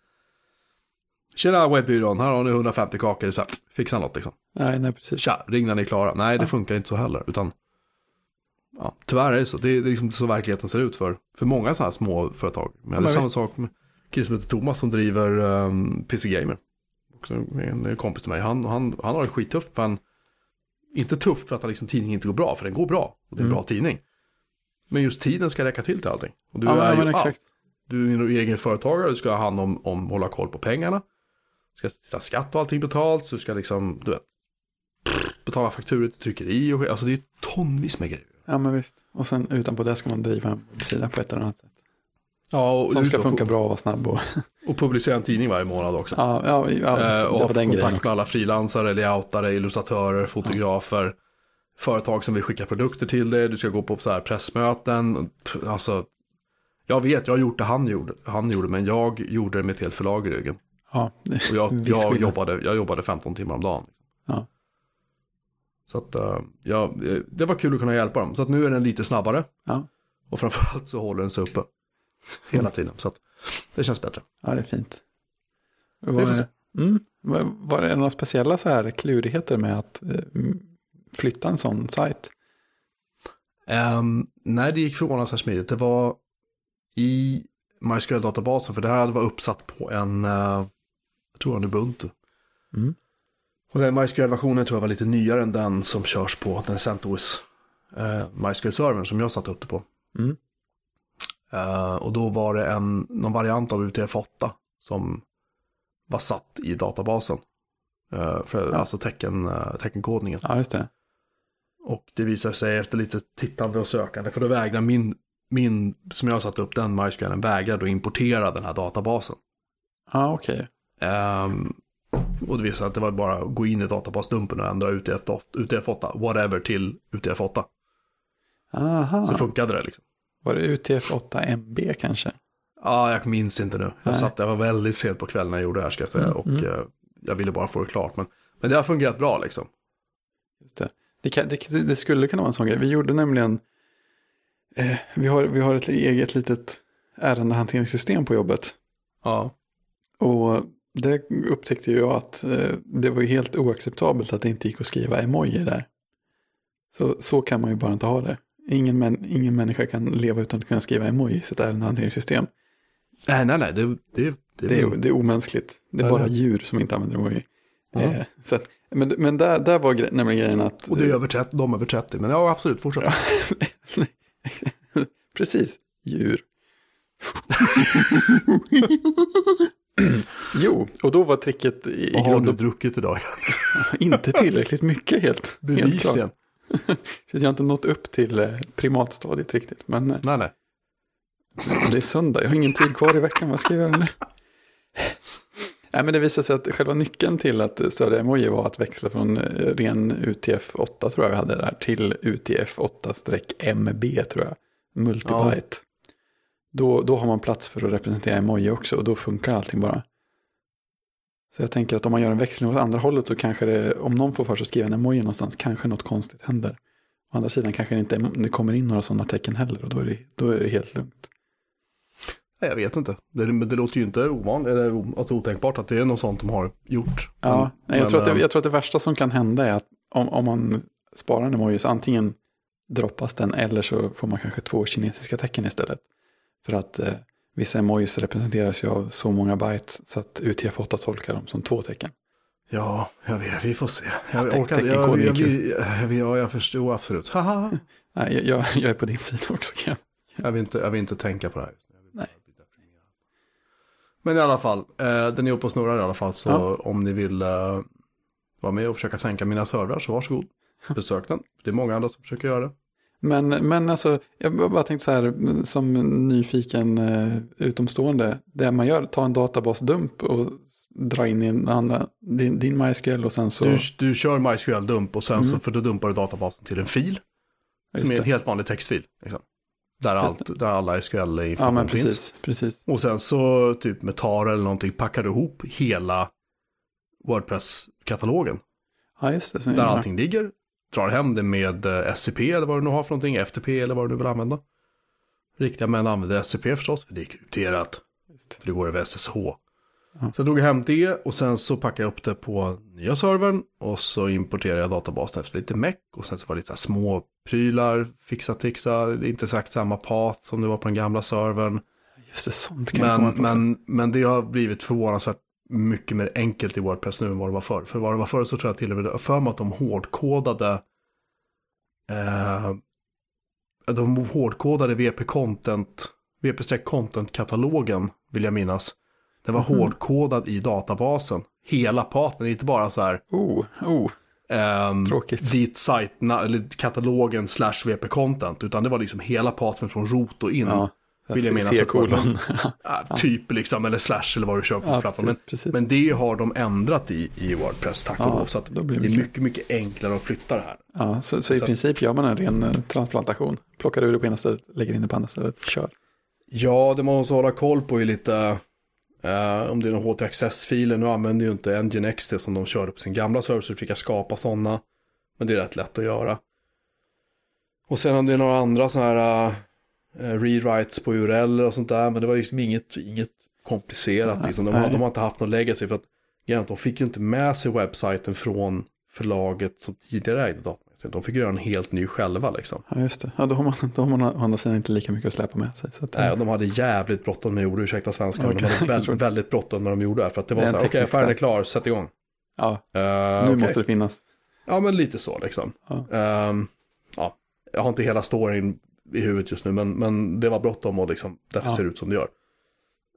Tjena webbyrån, här har ni 150 kakor, så här, fixa något liksom. Nej, nej precis. Tja, ring när ni är klara. Nej, det ja. funkar inte så heller. Utan, ja, tyvärr är det så. Det är, liksom så verkligheten ser ut för, för många sådana här små företag. Men ja, det är samma sak med kille som heter Thomas som driver um, PC Gamer. Också en kompis till mig. Han, han, han har det skittufft. För han, inte tufft för att liksom, tidningen inte går bra, för den går bra. Och det är en mm. bra tidning. Men just tiden ska räcka till till allting. Och du ja, är ju exakt. Du är egen företagare, du ska ha hand om, om hålla koll på pengarna ska ställa skatt och allting betalt. Så du ska liksom, du vet, betala fakturor till tryckeri och Alltså det är tonvis med grejer. Ja men visst. Och sen utanpå det ska man driva en sida på ett eller annat sätt. Ja, och Som ska funka bra och vara snabb. Och, <laughs> och publicera en tidning varje månad också. Ja, ja, ja eh, och det var den kontakt med alla frilansare, layoutare, illustratörer, fotografer. Ja. Företag som vill skicka produkter till dig. Du ska gå på så här pressmöten. Alltså, jag vet, jag har gjort det han gjorde, han gjorde men jag gjorde det med ett helt förlag i ryggen. Ja, och jag, <laughs> jag, jobbade, jag jobbade 15 timmar om dagen. Så att, uh, ja, det var kul att kunna hjälpa dem. Så att nu är den lite snabbare. Ja. Och framförallt så håller den sig uppe. Hela tiden. Så att det känns bättre. Ja, det är fint. Var, mm, var det några speciella så här klurigheter med att eh, flytta en sån sajt? Um, nej, det gick förvånansvärt smidigt. Det var i MySQL-databasen, för det här var uppsatt på en, uh, jag tror en Ubuntu. Mm. Och den MySQL-versionen tror jag var lite nyare än den som körs på den CentOS uh, MySQL-servern som jag satte upp det på. Mm. Uh, och då var det en, någon variant av UTF-8 som var satt i databasen. Uh, för, ja. Alltså tecken, uh, teckenkodningen. Ja, just det. Och det visar sig efter lite tittande och sökande, för då vägrar min, min som jag satt upp den MySQL, vägrar då importera den här databasen. Ja, ah, okej. Okay. Um, och det visar sig att det var bara att gå in i databasdumpen och ändra UTF-8, UTF-8 whatever, till UTF-8. Aha. Så funkade det liksom. Var det UTF-8 MB kanske? Ja, jag minns inte nu. Jag, satt, jag var väldigt sent på kvällen när jag gjorde det här ska jag säga. Mm, och mm. Uh, jag ville bara få det klart. Men, men det har fungerat bra liksom. Just det. Det, kan, det, det, skulle kunna vara en sån grej. Vi gjorde nämligen, eh, vi, har, vi har ett eget litet ärendehanteringssystem på jobbet. Ja. Och det upptäckte jag att eh, det var helt oacceptabelt att det inte gick att skriva emoji där. Så, så kan man ju bara inte ha det. Ingen, män, ingen människa kan leva utan att kunna skriva emoji i sitt ärendehanteringssystem. Nej, nej, nej. Det, det, det, det, är, det är omänskligt. Det är bara djur som inte använder emoji. Eh, så att, men, men där, där var gre nämligen grejen att... Och det är över 30, de är över 30, men ja absolut, fortsätt. <laughs> Precis, djur. <laughs> <clears throat> jo, och då var tricket i Vad har du druckit idag? <laughs> inte tillräckligt mycket helt. Bevisligen. <laughs> jag har inte nått upp till eh, primatstadiet riktigt. Men eh, nej, nej. det är söndag, jag har ingen tid kvar i veckan. Vad ska jag göra nu? Nej, men det visade sig att själva nyckeln till att stödja emoji var att växla från eh, ren UTF-8 tror jag vi hade där till UTF-8-MB tror jag. Multibyte. Ja. Då, då har man plats för att representera emoji också och då funkar allting bara. Så jag tänker att om man gör en växling åt andra hållet så kanske det, om någon får för sig att skriva en emoji någonstans, kanske något konstigt händer. Å andra sidan kanske det inte det kommer in några sådana tecken heller och då är det, då är det helt lugnt. Jag vet inte. Det, det låter ju inte ovanligt, eller alltså otänkbart att det är något sånt de har gjort. Ja, men, jag, tror att det, jag tror att det värsta som kan hända är att om, om man sparar en emoji så antingen droppas den eller så får man kanske två kinesiska tecken istället. För att eh, vissa emojis representeras ju av så många bytes så att UTF-8 tolkar dem som två tecken. Ja, jag vet, vi får se. Jag ja, orkar, jag, jag, jag, jag, jag, jag förstår absolut. <laughs> Nej, jag, jag är på din sida också. Kan jag. Jag, vill inte, jag vill inte tänka på det här. Nej. Men i alla fall, eh, den är uppe och snurrar i alla fall. Så ja. om ni vill eh, vara med och försöka sänka mina servrar så varsågod. <laughs> Besök den. Det är många andra som försöker göra det. Men, men alltså, jag bara tänkte så här som nyfiken uh, utomstående. Det man gör, ta en databasdump och dra in i en annan, din, din MySQL och sen så... Du, du kör MySQL-dump och sen mm. så, för då dumpar du databasen till en fil. Just som är en helt vanlig textfil. Liksom. Där, allt, där alla SQL-information ja, precis, finns. Precis. Och sen så typ med tar eller någonting packar du ihop hela Wordpress-katalogen. Ja, just det. Där allting ligger. Drar hem det med eh, SCP eller vad du nu har för någonting. FTP eller vad du vill använda. Riktiga män använder SCP förstås, för det är krypterat. För det går över SSH. Ja. Så jag drog hem det och sen så packade jag upp det på nya servern. Och så importerade jag databasen efter lite meck. Och sen så var det lite små prylar, fixa trixa, det är inte exakt samma path som det var på den gamla servern. Just det, sånt kan men, men, men det har blivit förvånansvärt mycket mer enkelt i Wordpress nu än vad det var förr. För vad det var förr så tror jag till och med för mig att de hårdkodade eh, de hårdkodade VP-content, VP-content-katalogen vill jag minnas. Den var mm. hårdkodad i databasen. Hela paten, inte bara så här. Oh, oh. Um, Tråkigt. Dit sajten, eller katalogen slash VP-content. Utan det var liksom hela paten från rot och in. Ja, vill jag minnas. C-kolon. <laughs> ja, typ liksom, eller slash eller vad du kör på ja, plattformen. Men, men det har de ändrat i, i Wordpress, tack och lov. Så att det är mycket, mycket enklare att flytta det här. Ja, så, så i så princip gör man en ren eh, transplantation. Plockar ur det på ena stället, lägger in det på andra stället, kör. Ja, det man måste hålla koll på är lite Uh, om det är någon HTXS-filer, nu använder ju inte Nginx det som de körde på sin gamla server, så fick skapa sådana. Men det är rätt lätt att göra. Och sen om det är några andra sådana här uh, rewrites på URL och sånt där, men det var liksom inget, inget komplicerat. Liksom. De, har, de har inte haft någon legacy för att de fick ju inte med sig webbsajten från förlaget som tidigare ägde datamagasin. De fick göra en helt ny själva liksom. Ja, just det. Ja, då har man, då har man å andra sidan inte lika mycket att släpa med sig. Så att, Nej, de hade jävligt bråttom med gjorde, ursäkta svenskan, okay. de hade <laughs> väldigt, väldigt bråttom när de gjorde det. För att det var det så här, okej, okay, affären är klar, sätt igång. Ja, uh, nu okay. måste det finnas. Ja, men lite så liksom. Ja. Um, ja. Jag har inte hela storyn i huvudet just nu, men, men det var bråttom och liksom, därför ja. ser det ut som det gör.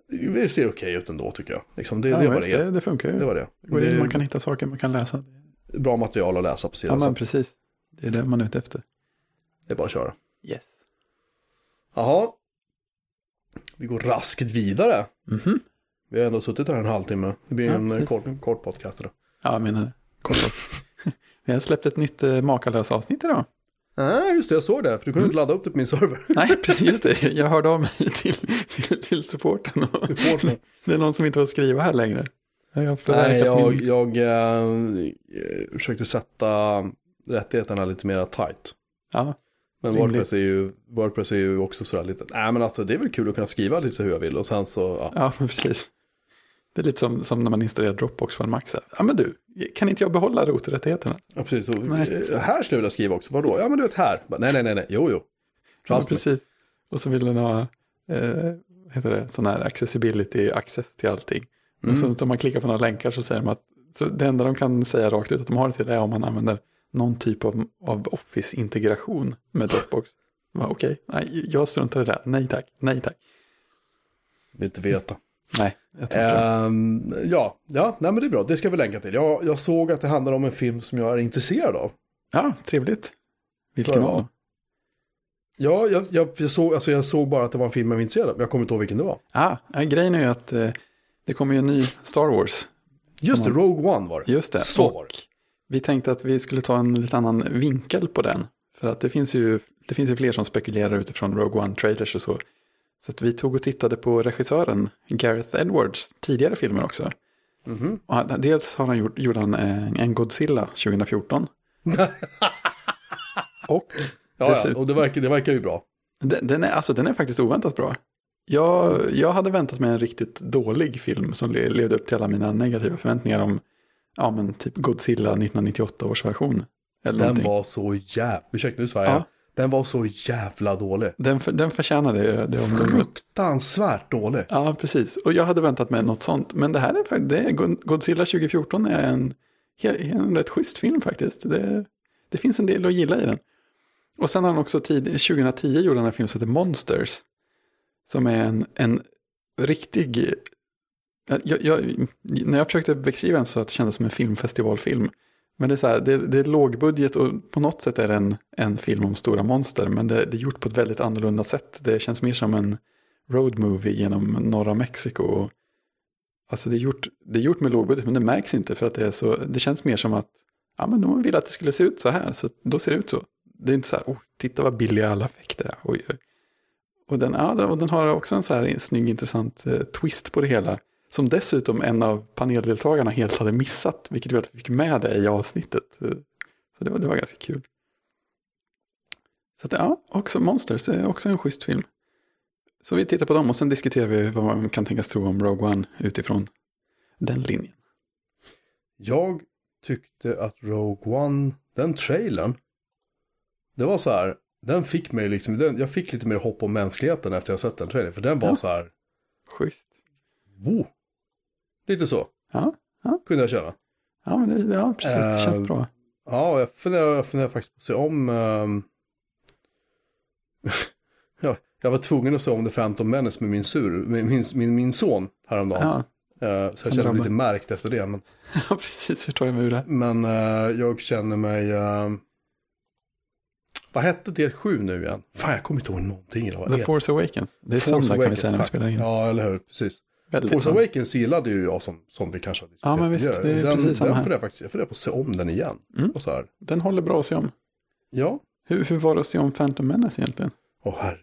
Det ser okej ut ändå tycker jag. Liksom, det, ja, det var det. det. Det funkar ju. Det var det. det man kan hitta saker man kan läsa. Bra material att läsa på sidan. Ja, men precis. Det är det man är ute efter. Det är bara att köra. Yes. Jaha. Vi går raskt vidare. Mm -hmm. Vi har ändå suttit här en halvtimme. Det blir ja, en kort, kort podcast idag. Ja, jag menar det. Kort, kort. <laughs> Vi har släppt ett nytt eh, Makalös avsnitt idag. Nej, ah, just det, jag såg det, för du kunde mm. inte ladda upp det på min server. <laughs> Nej, precis just det. <laughs> Jag hörde av mig till, till, till supporten. Och supporten. <laughs> Det är någon som inte får skriva här längre. Jag Nej, jag, min... jag äh, försökte sätta rättigheterna lite mer tight. Ja. Men Wordpress är, ju, Wordpress är ju också sådär lite, nej men alltså det är väl kul att kunna skriva lite hur jag vill och sen så, ja. Ja, precis. Det är lite som, som när man installerar Dropbox på en Mac. Ja men du, kan inte jag behålla roträttigheterna? Ja precis, och. Eh, här skulle jag vilja skriva också, vadå? Ja men du vet här, nej nej nej, nej. jo jo. Ja, precis. Och så vill den ha, eh, heter det, sån här accessibility, access till allting. Mm. Och så, så om man klickar på några länkar så säger de att, så det enda de kan säga rakt ut att de har det till är om man använder någon typ av, av Office-integration med Dropbox. Okej, okay, nej, jag struntar i det. Nej tack, nej tack. Vill inte veta. Nej, jag tror um, Ja, ja nej, men det är bra. Det ska vi länka till. Jag, jag såg att det handlar om en film som jag är intresserad av. Ja, trevligt. Vilken var det? Ja, jag, jag, jag, såg, alltså jag såg bara att det var en film jag var intresserad av. Men jag kommer inte ihåg vilken det var. Ah, grejen är ju att eh, det kommer ju en ny Star Wars. Just det, Rogue One var det. Just det. Så det. Vi tänkte att vi skulle ta en lite annan vinkel på den. För att det finns ju, det finns ju fler som spekulerar utifrån Rogue One-trailers och så. Så vi tog och tittade på regissören Gareth Edwards tidigare filmer också. Mm -hmm. och dels har han gjort, gjorde han en Godzilla 2014. <laughs> och, ja, dessutom, och det, verkar, det verkar ju bra. Den, den, är, alltså, den är faktiskt oväntat bra. Jag, jag hade väntat mig en riktigt dålig film som levde upp till alla mina negativa förväntningar om ja, men typ Godzilla 1998 års version. Eller den någonting. var så jävla, ursäkta nu svär jag, ja. Den var så jävla dålig. Den, den förtjänade det, det Fruktansvärt dålig. Ja, precis. Och jag hade väntat mig något sånt. Men det här är faktiskt, det är, Godzilla 2014 är en, en rätt schysst film faktiskt. Det, det finns en del att gilla i den. Och sen har han också tid, 2010 gjorde han en film som heter Monsters. Som är en, en riktig jag, jag, när jag försökte beskriva den så att det kändes som en filmfestivalfilm. Men det är så här, det, det är lågbudget och på något sätt är det en, en film om stora monster. Men det, det, är gjort på ett väldigt annorlunda sätt. Det känns mer som en road movie genom norra Mexiko. Alltså det är, gjort, det är gjort med lågbudget men det märks inte för att det är så, det känns mer som att ja men de vill att det skulle se ut så här så då ser det ut så. Det är inte så här, oh, titta vad billiga alla effekter är. Oj, oj. Och, den, ja, och den har också en så här snygg intressant eh, twist på det hela. Som dessutom en av paneldeltagarna helt hade missat, vilket gjorde att vi fick med det i avsnittet. Så det var, det var ganska kul. Så att, ja, också Monsters är också en schysst film. Så vi tittar på dem och sen diskuterar vi vad man kan tänkas tro om Rogue One utifrån den linjen. Jag tyckte att Rogue One, den trailern, det var så här, den fick mig liksom, den, jag fick lite mer hopp om mänskligheten efter jag sett den trailern, för den var ja. så här. Schysst. Wow. Lite så. Ja, ja. Kunde jag känna. Ja, men det, ja precis. Det känns uh, bra. Ja, jag funderar, jag funderar faktiskt på att se om... Um... <laughs> ja, jag var tvungen att se om The Phantom Menace med min, sur, min, min, min, son häromdagen. Ja. Uh, så jag känner mig lite märkt efter det. Men... <laughs> ja, precis. Hur tar jag mig ur det? Men uh, jag känner mig... Uh... Vad hette del 7 nu igen? Fan, jag kommer inte ihåg någonting idag. The Force Awakens. Det är söndag kan vi säga när vi spelar in. Ja, eller hur. Precis. Väldigt Force. Awakens gillade ju jag som, som vi kanske har diskuterat Ja, men visst, det är den, precis samma den här. Jag faktiskt, jag funderar på att se om den igen. Mm. Och så här. Den håller bra att se om. Ja. Hur, hur var det att se om Phantom Menace egentligen? Åh, oh, herregud.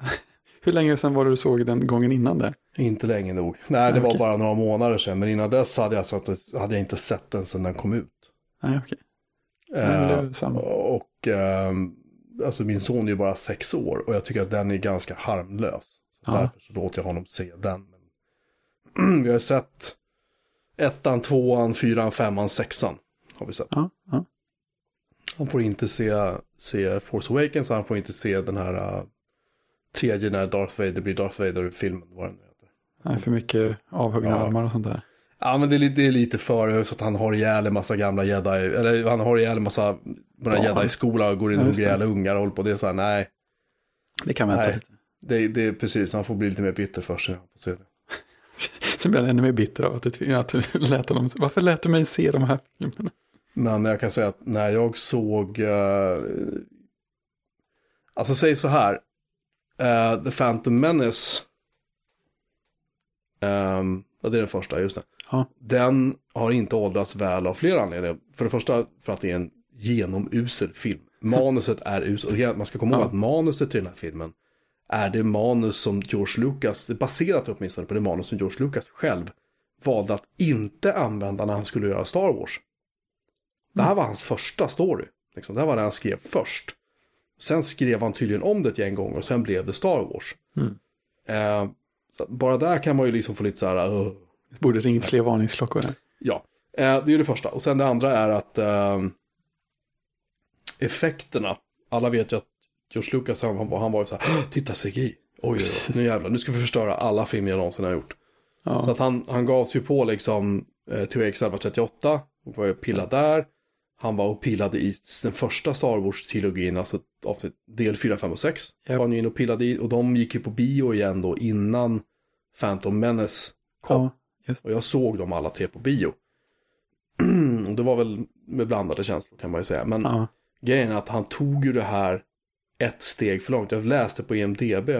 <laughs> hur länge sedan var det du såg den gången innan där? Inte länge nog. Nej, det ah, var bara några månader sedan. Men innan dess hade jag, sagt, hade jag inte sett den sedan den kom ut. Nej, okej. Okay. Uh, och uh, alltså min son är ju bara sex år och jag tycker att den är ganska harmlös. Så ja. Därför så låter jag honom se den. <clears throat> vi har sett ettan, tvåan, fyran, femman, sexan. Har vi sett. Ja, ja. Han får inte se, se Force Awakens, han får inte se den här uh, tredje när Darth Vader blir Darth Vader-filmen. Vad den heter. Nej, för mycket avhuggna Ja. armar och sånt där. Ja, men det är, lite- det är lite för så att han har ihjäl en massa gamla jedi, eller han har ihjäl en massa på jedi-skolan och går in och hugger ihjäl ungar och håller på. Det är så här, nej, Det kan vänta Nej. lite. det, det är precis, han får bli lite mer bitter för sig. Det. Sen blir jag ännu mer bitter av att du, att du lät honom. Varför lät du mig se de här filmerna? Men jag kan säga att när jag såg, eh, alltså säg så här, eh, The Phantom Menace, ja det är den första, just det. Ja. Den har inte åldrats väl av flera anledningar. För det första för att det är en genomusel film. Manuset är uselt. Man ska komma ihåg Ja. att manuset till den här filmen är det manus som George Lucas, baserat åtminstone på det manus som George Lucas själv valde att inte använda när han skulle göra Star Wars. Det här var hans första story. Liksom. Det här var det han skrev först. Sen skrev han tydligen om det gäng gånger och sen blev det Star Wars. Mm. Eh, bara där kan man ju liksom få lite så här. Det borde ringt fler varningsklockor. Här. Ja, eh, det är det första. Och sen det andra är att eh, effekterna, alla vet ju att George Lucas, han, han han var ju så här, "Åh, titta CGI, oj, oj, oj, nu <laughs> jävlar, nu ska vi förstöra alla filmer jag någonsin har gjort. Så Ja, att han, han gav sig på liksom eh, THX 1138 och var ju pillad där. Han var och pillade i den första Star Wars-trilogin, alltså avsnitt del 4, 5 och 6. Japp. Var han ju inne och pillade i och de gick ju på bio igen då innan Phantom Menace kom. ja, Och jag såg dem alla tre på bio. <clears throat> Det var väl med blandade känslor kan man ju säga. Men ja. grejen är att han tog ju det här ett steg för långt. Jag läste på IMDB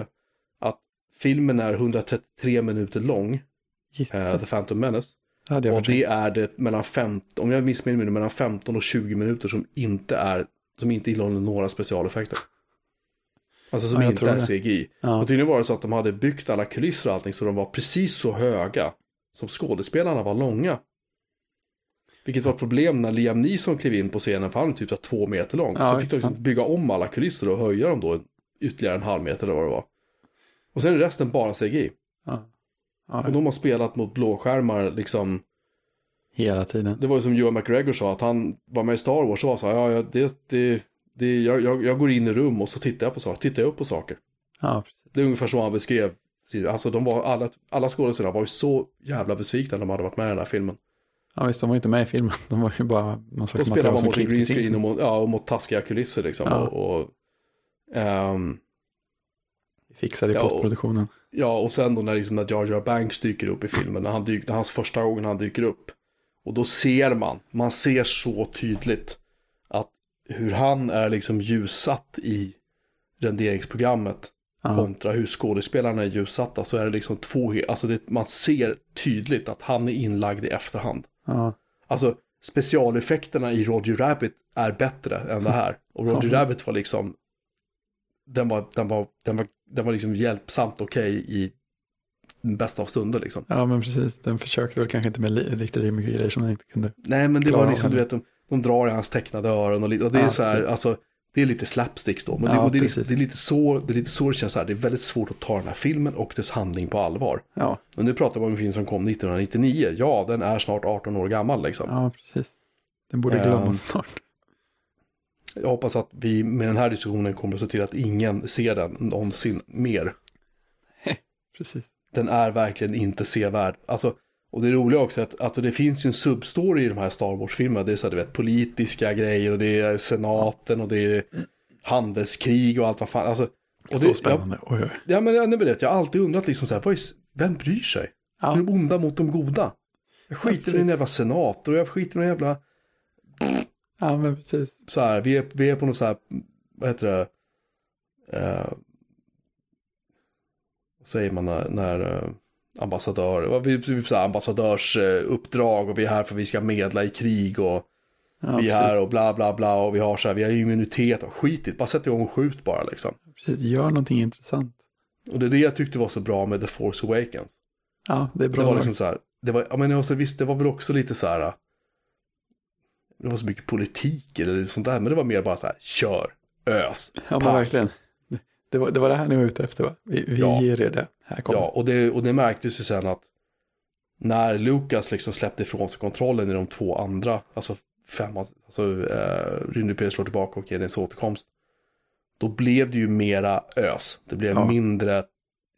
att filmen är 133 minuter lång, Jesus. The Phantom Menace. Det hade jag Och det är det mellan 15, om jag missminner mig mellan 15 och 20 minuter som inte är, som inte innehåller några specialeffekter. Alltså som Ja, inte är det. CGI. Ja. Och tydligen var det så att de hade byggt alla kulisser och allting så de var precis så höga som skådespelarna var långa. Vilket var ett problem när Liam Neeson klev in på scenen för han är typ så två meter lång. Ja, så fick de liksom bygga om alla kulisser och höja dem då ytterligare en halv meter eller vad det var. Och sen är resten bara CGI. Ja. Ja, Och de har spelat mot blåskärmar liksom. hela tiden. Det var ju som Johan McGregor sa att han var med i Star Wars och var så här, ja, det, det, det, jag, jag, jag går in i rum och så tittar jag på saker, tittar jag upp på saker. Ja, precis. Det är ungefär så han beskrev. Alltså de var, alla, alla skådespelare var ju så jävla besvikna när de hade varit med i den här filmen. Ja, visst, de var inte med i filmen. De var ju bara någon De slags spelar material bara mot en green screen och mot, ja, och mot taskiga kulisser liksom. Ja. Och, och, ehm, Fixade i Ja, och- postproduktionen. ja, och sen då när, liksom, när Jar Jar Banks dyker upp i filmen, när han dyker, hans första gången han dyker upp. Och då ser man, man ser så tydligt att hur han är liksom ljussatt i renderingsprogrammet Ja, kontra hur skådespelarna är ljussatta så är det liksom två, alltså det, man ser tydligt att han är inlagd i efterhand. Ja, Alltså specialeffekterna i Roger Rabbit är bättre än det här. Och Roger Ja. Rabbit var liksom, den var, den var, den var, den var liksom hjälpsamt okej i den bästa av stunder liksom. ja, men precis. Den försökte väl kanske inte med riktigt lika mycket grejer som den inte kunde. Nej men det var liksom, du vet, de, de drar i hans tecknade öron och, och det är Ja, så här, precis. alltså, det är lite slapsticks då. Men det, Ja, det, är det, är lite så, det är lite så det känns så här, det är väldigt svårt att ta den här filmen och dess handling på allvar. Ja, Och nu pratar vi om en film som kom 1999. Ja, den är snart 18 år gammal liksom. ja precis. Den borde Ehm, glömmas snart. Jag hoppas att vi med den här diskussionen kommer att se till att ingen ser den någonsin mer. <laughs> Precis. Den är verkligen inte sevärd. Alltså, och det roliga också är att alltså, det finns ju en substory i de här Star Wars-filmerna. Det är så här, du vet, politiska grejer och det är senaten och det är handelskrig och allt vad fan. Alltså, och Så det, spännande. Oj, oj. Ja, ja, men jag, jag, jag har alltid undrat liksom så här, vad är, vem bryr sig? Ja. Är de onda mot de goda? Jag skiter i precis. en jävla senat och jag skiter i en jävla Ja, men precis. så här, vi är, vi är på något så här, vad heter det, eh, vad säger man när, när eh, ambassadör, vi är på så här ambassadörsuppdrag och vi är här för att vi ska medla i krig och Ja, vi är precis. här och bla bla bla och vi har så här, vi har immunitet och skitigt, bara sätt igång och skjut bara liksom. precis. Gör någonting intressant. Och det är det jag tyckte var så bra med The Force Awakens. Ja, det är bra. Det var liksom så här, det var, ja men det var så, visst det var väl också lite så här, det var så mycket politik eller sånt där, men det var mer bara så här, kör, ös, Ja, men verkligen. Det var, det var det här ni var ute efter va? Vi, vi Ja. ger er det. Här kommer Ja, och det, och det märktes ju sen att när Lucas liksom släppte ifrån sig kontrollen i de två andra, alltså fem, alltså eh, Rymdimperie slår tillbaka och Jedins återkomst. Då blev det ju mera ös, det blev Ja. mindre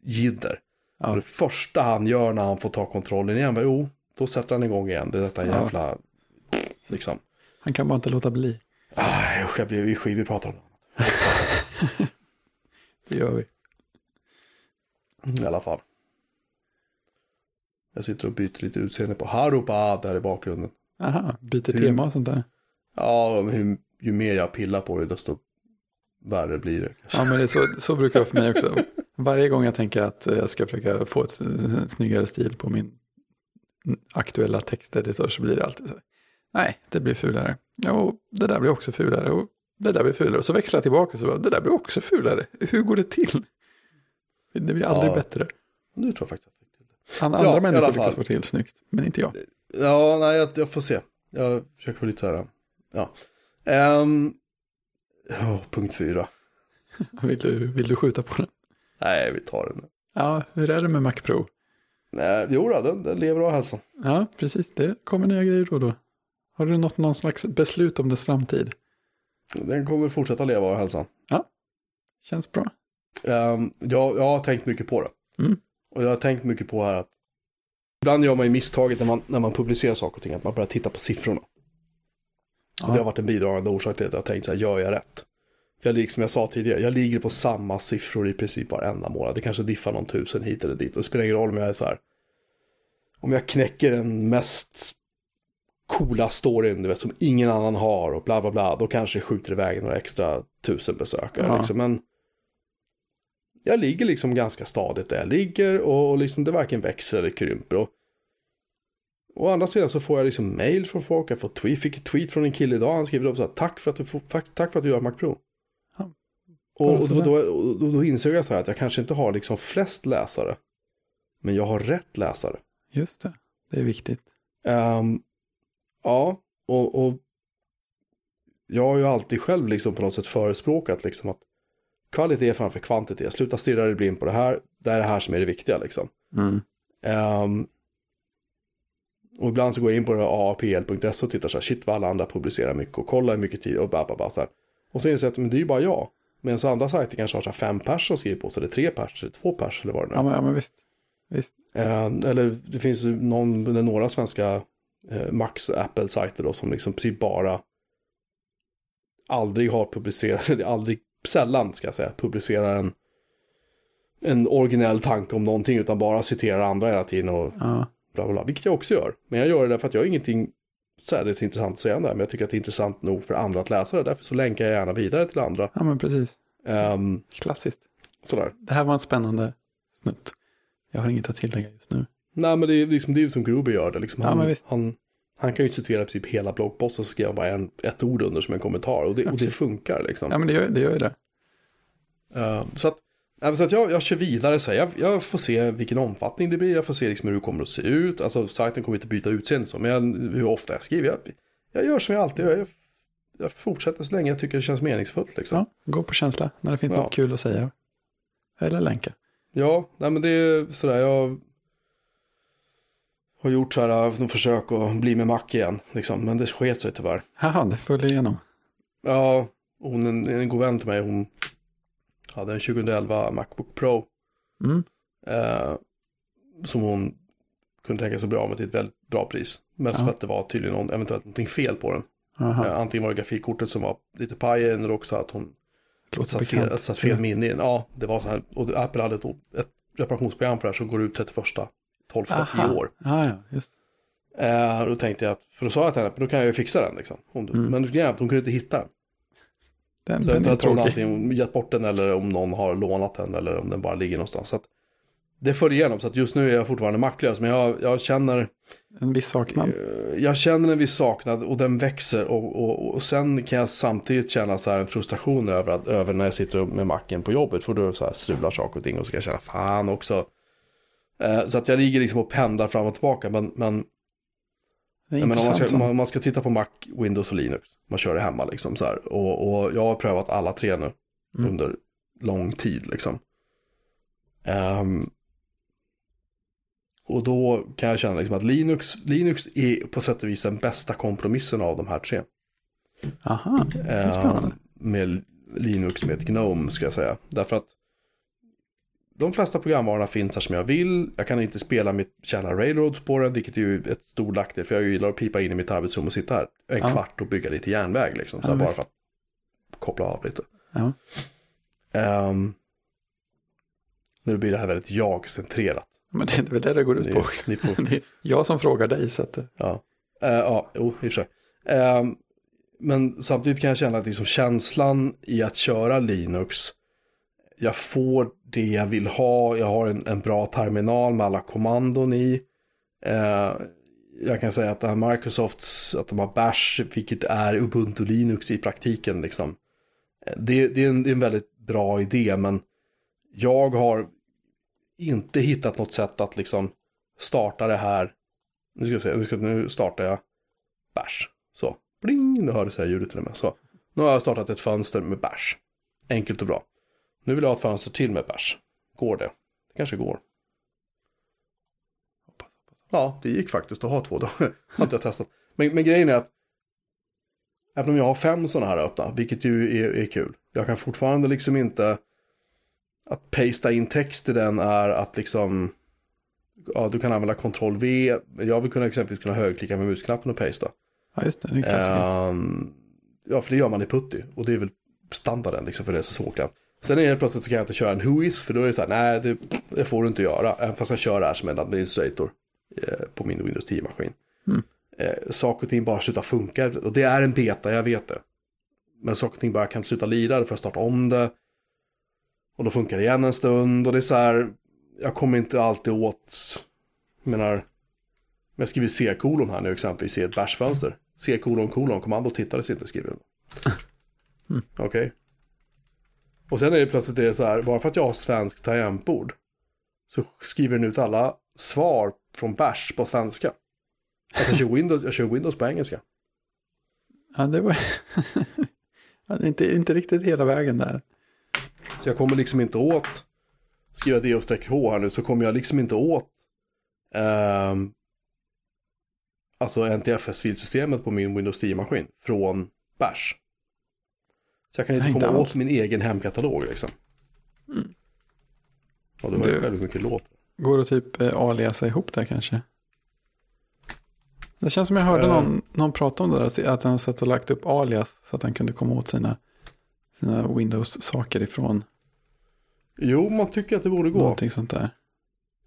jidder. Ja. Och det första han gör när han får ta kontrollen igen, var, jo, då sätter han igång igen. Det är detta Ja. jävla, liksom. Han kan bara inte låta bli. Ah, usch, jag blir vi skivor pratar om Det <laughs> gör vi. det. I alla fall. Jag sitter och byter lite utseende på Harupa där i bakgrunden. Aha, byter Hur- tema och sånt där. Ja, hur, ju mer jag pillar på det, desto värre blir det. Ja, men det så, så brukar det för mig också. Varje gång jag tänker att jag ska försöka få ett snyggare stil på min aktuella texteditor så blir det alltid så. här, Nej, det blir fulare. Jo, det där blir också fulare. Och det där blir fulare. Och så växlar jag tillbaka och så bara, det där blir också fulare. Hur går det till? Det blir aldrig Ja. bättre. Nu tror jag faktiskt att det. Andra, Ja, människor lyckas få till snyggt, men inte jag. Ja, nej, jag, jag får se. Jag försöker få lite så här. Ja. Ehm, åh, punkt fyra. <laughs> Vill du, vill du skjuta på den? Nej, vi tar den. Ja, hur är det med Mac Pro? Nej, jo då, den, den lever av hälsan. Ja, precis. Det kommer nya grejer då och då. Har du nått någon slags beslut om dess framtid? Den kommer fortsätta leva av hälsan. Känns bra. Ehm, jag, jag har tänkt mycket på det. Mm. Och jag har tänkt mycket på här att ibland gör man ju misstaget när man, när man publicerar saker och ting, att man börjar titta på siffrorna. Och det har varit en bidragande orsak till att jag har tänkt så här, gör jag rätt? Jag, ligger- som jag sa tidigare, jag ligger på samma siffror i princip varenda månad. Det kanske diffar någon tusen hit eller dit. Och det spelar ingen roll om jag är så här, om jag knäcker den mest coola storyn, du vet, som ingen annan har och bla bla bla, då kanske skjuter iväg några extra tusen besökare. Ja. Liksom. Men jag ligger liksom ganska stadigt där jag ligger och, liksom det varken växer eller krymper. Och, å andra sidan så får jag liksom mail från folk, jag får tweet, fick ett tweet från en kille idag, han skriver upp så här, tack för att du, får, tack, för att du gör Mac Pro. Ja. Och, och, då, då, då, då insåg jag så här att jag kanske inte har liksom flest läsare, men jag har rätt läsare. Just det, det är viktigt. Ehm, ja, och, och jag har ju alltid själv liksom på något sätt förespråkat liksom att kvalitet framför kvantitet. Sluta stirra dig blind på det här. Det är det här som är det viktiga liksom. Mm. Ehm, och ibland så går jag in på aapl.se och tittar så här, shit vad alla andra publicerar mycket och kollar hur mycket tid och bara, så här. Och så inser jag att men det är ju bara jag. Medan andra sajter kanske har så här fem pers som skriver på sig, eller tre pers, eller två pers eller vad det nu är. Ja, men, ja, men visst. visst. Eh, eller det finns någon, eller några svenska eh, Max Apple-sajter då som liksom precis bara aldrig har publicerat, aldrig, sällan ska jag säga, publicerar en, en originell tanke om någonting utan bara citerar andra hela tiden och Ja, bla bla bla. Vilket jag också gör. Men jag gör det därför att jag har ingenting särskilt intressant att säga om det här. Men jag tycker att det är intressant nog för andra att läsa det. Därför så länkar jag gärna vidare till andra. ja men precis. Ehm, Klassiskt. sådär. Det här var en spännande snutt. Jag har inget att tillägga just nu. Nej men det är liksom det är ju som Gruber gör det. Liksom. Ja, Han, visst. han, han kan ju citera princip hela bloggposten och han bara en, ett ord under som en kommentar. Och det, Ja, och det funkar liksom. Ja, men det gör, det gör ju det. Ehm, så att, så att jag, jag kör vidare. Så här. jag, jag får se vilken omfattning det blir. Jag får se liksom hur det kommer att se ut. Alltså sajten kommer inte byta utseende så. Men jag, hur ofta jag skriver. Jag, jag gör som jag alltid gör. Jag, jag fortsätter så länge jag tycker det känns meningsfullt. Liksom. Ja, gå på känsla när det finns Ja. något kul att säga. Eller länka. Ja, nej men det är sådär, jag har gjort så här, försök att bli med Mac igen, liksom, men det sket sig tyvärr. Haha, det följer igenom. Ja, hon, en, en god vän till mig, hon hade en 2011 Macbook Pro Mm. eh, som hon kunde tänka sig bra med till ett väldigt bra pris. Mest Ja. för att det var tydligen någon, eventuellt någonting fel på den. Eh, antingen var det grafikkortet som var lite paj eller också att hon satt fel, satt fel minne i den. Ja, det var så här, och Apple hade ett, ett reparationsprogram för det här som går ut 31 12 Aha. i år. Ah, ja, just Eh, då tänkte jag att, för då sa jag till henne, då kan jag ju fixa den liksom. Om du, Mm. Men att hon kunde inte hitta den. Den, Så jag den hon tråkig. antingen gett bort den eller om någon har lånat den eller om den bara ligger någonstans. Så att det följer igenom, så att just nu är jag fortfarande maktlös. Men jag, jag känner, En viss saknad. eh, jag känner en viss saknad och den växer. Och, och, och sen kan jag samtidigt känna så här en frustration över, att, över när jag sitter med macken på jobbet. För då så här strular saker och ting och så kan jag känna fan också. Eh, så att jag ligger liksom och pendlar fram och tillbaka. Men, men men om man, ska, man, man ska titta på Mac, Windows och Linux. Man kör det hemma liksom så här. Och, och jag har prövat alla tre nu Mm. under lång tid liksom. Ehm, Och då kan jag känna liksom att Linux, Linux är på sätt och vis den bästa kompromissen av de här tre. Aha, det är spännande. Eh, med Linux med GNOME ska jag säga. Därför att de flesta programvarorna finns här som jag vill. Jag kan inte spela mitt kärna Railroads på den, vilket är ju ett stort nackdel. För jag gillar att pipa in i mitt arbetsrum och sitta här en Ja. kvart och bygga lite järnväg. Liksom, så Ja, bara för att koppla av lite. Ja. Ehm, nu blir det här väldigt jag-centrerat. Men det är väl det det går ut Ni, på <laughs> också. får, Det är jag som frågar dig så att ja, Eh, ja, jo, i och för sig. Ehm, men samtidigt kan jag känna att liksom känslan i att köra Linux, jag får det jag vill ha, jag har en, en bra terminal med alla kommandon i. Eh, jag kan säga att det här Microsofts, att de har Bash, vilket är Ubuntu Linux i praktiken. Liksom. Eh, det, det, är en, det är en väldigt bra idé, men jag har inte hittat något sätt att liksom starta det här. Nu ska jag se, nu, ska, nu startar jag Bash. Så, bling, nu hördes det här ljudet till och med. Så, nu har jag startat ett fönster med Bash. Enkelt och bra. Nu vill jag ha ett fönster till med Bash. Går det? Det kanske går. Ja, det gick faktiskt att ha två. Då <laughs> har inte jag testat. Men, men grejen är att även om jag har fem sådana här öppna, vilket ju är, är kul. Jag kan fortfarande liksom inte att pasta in text i den är att liksom ja, du kan använda Ctrl V. Jag vill kunna exempelvis kunna högerklicka med musknappen och pasta. Ja, just det. Det är. Ehm, ja, för det gör man i Putty. Och det är väl standarden liksom för det så svårt. Sen är det plötsligt så kan jag inte köra en Whois. För då är det så här, nej det, det får du inte göra. Även fast jag kör det här som en administrator. Eh, på min Windows 10-maskin. Mm. Eh, saker och ting bara slutar funka. Och det är en beta, jag vet det. Men saker och ting bara kan sluta lira. Då får jag starta om det. Och då funkar det igen en stund. Och det är så här, jag kommer inte alltid åt, jag menar, om jag skriver C-kolon här nu exempelvis i ett bashfönster. C-kolon kolon, kommandot hittades inte skriver den. <laughs> Mm. Okej. Och sen är det plötsligt det så här, bara för att jag har svenskt tangentbord så skriver den ut alla svar från bash på svenska. Alltså jag kör Windows, jag kör Windows på engelska. Ja, det var <laughs> inte, inte riktigt hela vägen där. Så jag kommer liksom inte åt, skriva D-H här nu, så kommer jag liksom inte åt ehm, alltså NTFS-filsystemet på min Windows 10-maskin från Bash. Så jag kan inte Nej, komma inte åt alls. min egen hemkatalog liksom. Mm. Ja, det var ju hur mycket låt. Går det typ eh, aliasa ihop där kanske? Det känns som jag hörde Eh. någon, någon prata om det där, att han satt och lagt upp alias så att han kunde komma åt sina, sina Windows-saker ifrån Jo, man tycker att det borde gå. någonting sånt där.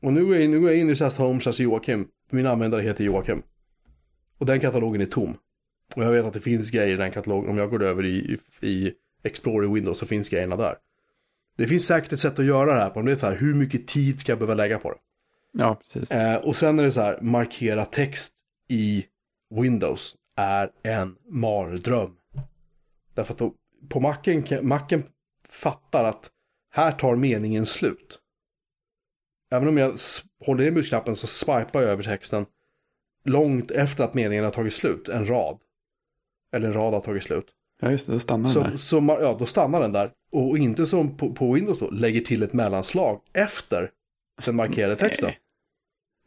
Och nu går jag nu går jag in i SAS Home SAS Joakim. Min användare heter Joakim. Och den katalogen är tom. Och jag vet att det finns grejer i den katalogen. Om jag går över i, i, Explorer Windows så finns grejerna där. Det finns säkert ett sätt att göra det här på. Om det är så här, hur mycket tid ska jag behöva lägga på det? Ja, precis. Eh, och sen är det så här, markera text i Windows är en mardröm. Därför att då, på Macen, kan- Macen fattar att här tar meningen slut. Även om jag håller i musknappen så swipar jag över texten långt efter att meningen har tagit slut, en rad. Eller en rad har tagit slut. Ja, just det, då stannar den Så, där. så ma- ja, då stannar den där. Och inte som på, på Windows då, lägger till ett mellanslag efter den markerade texten. Nej.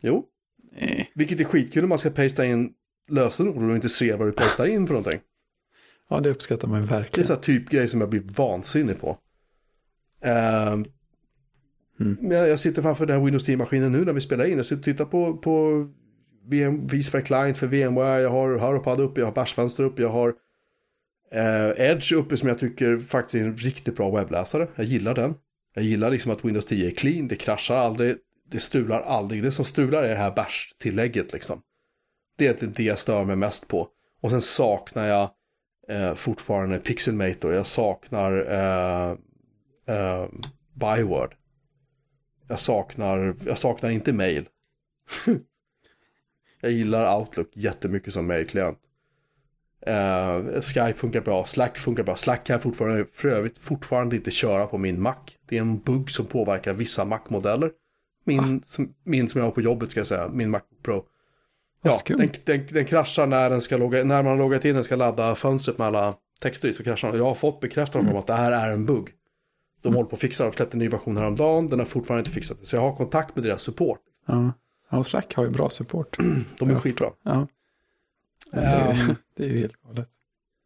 Jo, Nej. vilket är skitkul om man ska pasta in lösenord och inte se vad du pastar in för någonting. Ja, det uppskattar man Det är verkligen. så här typ grej som jag blir vansinnig på. Ehm, Mm. jag sitter framför den här Windows 10-maskinen nu när vi spelar in. Jag sitter och tittar på, på VM, vSphere Client för VMware. Jag har Harpad uppe, jag har Bashfenster uppe, jag har eh, Edge uppe som jag tycker faktiskt är en riktigt bra webbläsare. Jag gillar den. Jag gillar liksom att Windows 10 är clean, det kraschar aldrig, det strular aldrig. Det som strular är det här Bash-tillägget liksom. Det är egentligen det jag stör mig mest på. Och sen saknar jag eh, fortfarande Pixelmator. Jag saknar eh, eh, Byword. Jag saknar, jag saknar inte mail. <laughs> jag gillar Outlook jättemycket som mailklient. Eh, Skype funkar bra, Slack funkar bra. Slack kan jag fortfarande, för övrigt fortfarande inte köra på min Mac. Det är en bugg som påverkar vissa Mac-modeller. Min, som, min som jag har på jobbet ska jag säga, min Mac Pro. Ja, den, den, den kraschar när, den ska logga, när man har loggat in den ska ladda fönstret med alla texter i så kraschar den. Jag har fått bekräftelse om att det här är en bugg. De håller på att fixa det, de släppte en ny version häromdagen, den har fortfarande inte fixat det. Så jag har kontakt med deras support. Ja. Ja, Slack har ju bra support. <clears throat> De är skitbra. Ja. Det, är, um, <laughs> det är ju helt galet.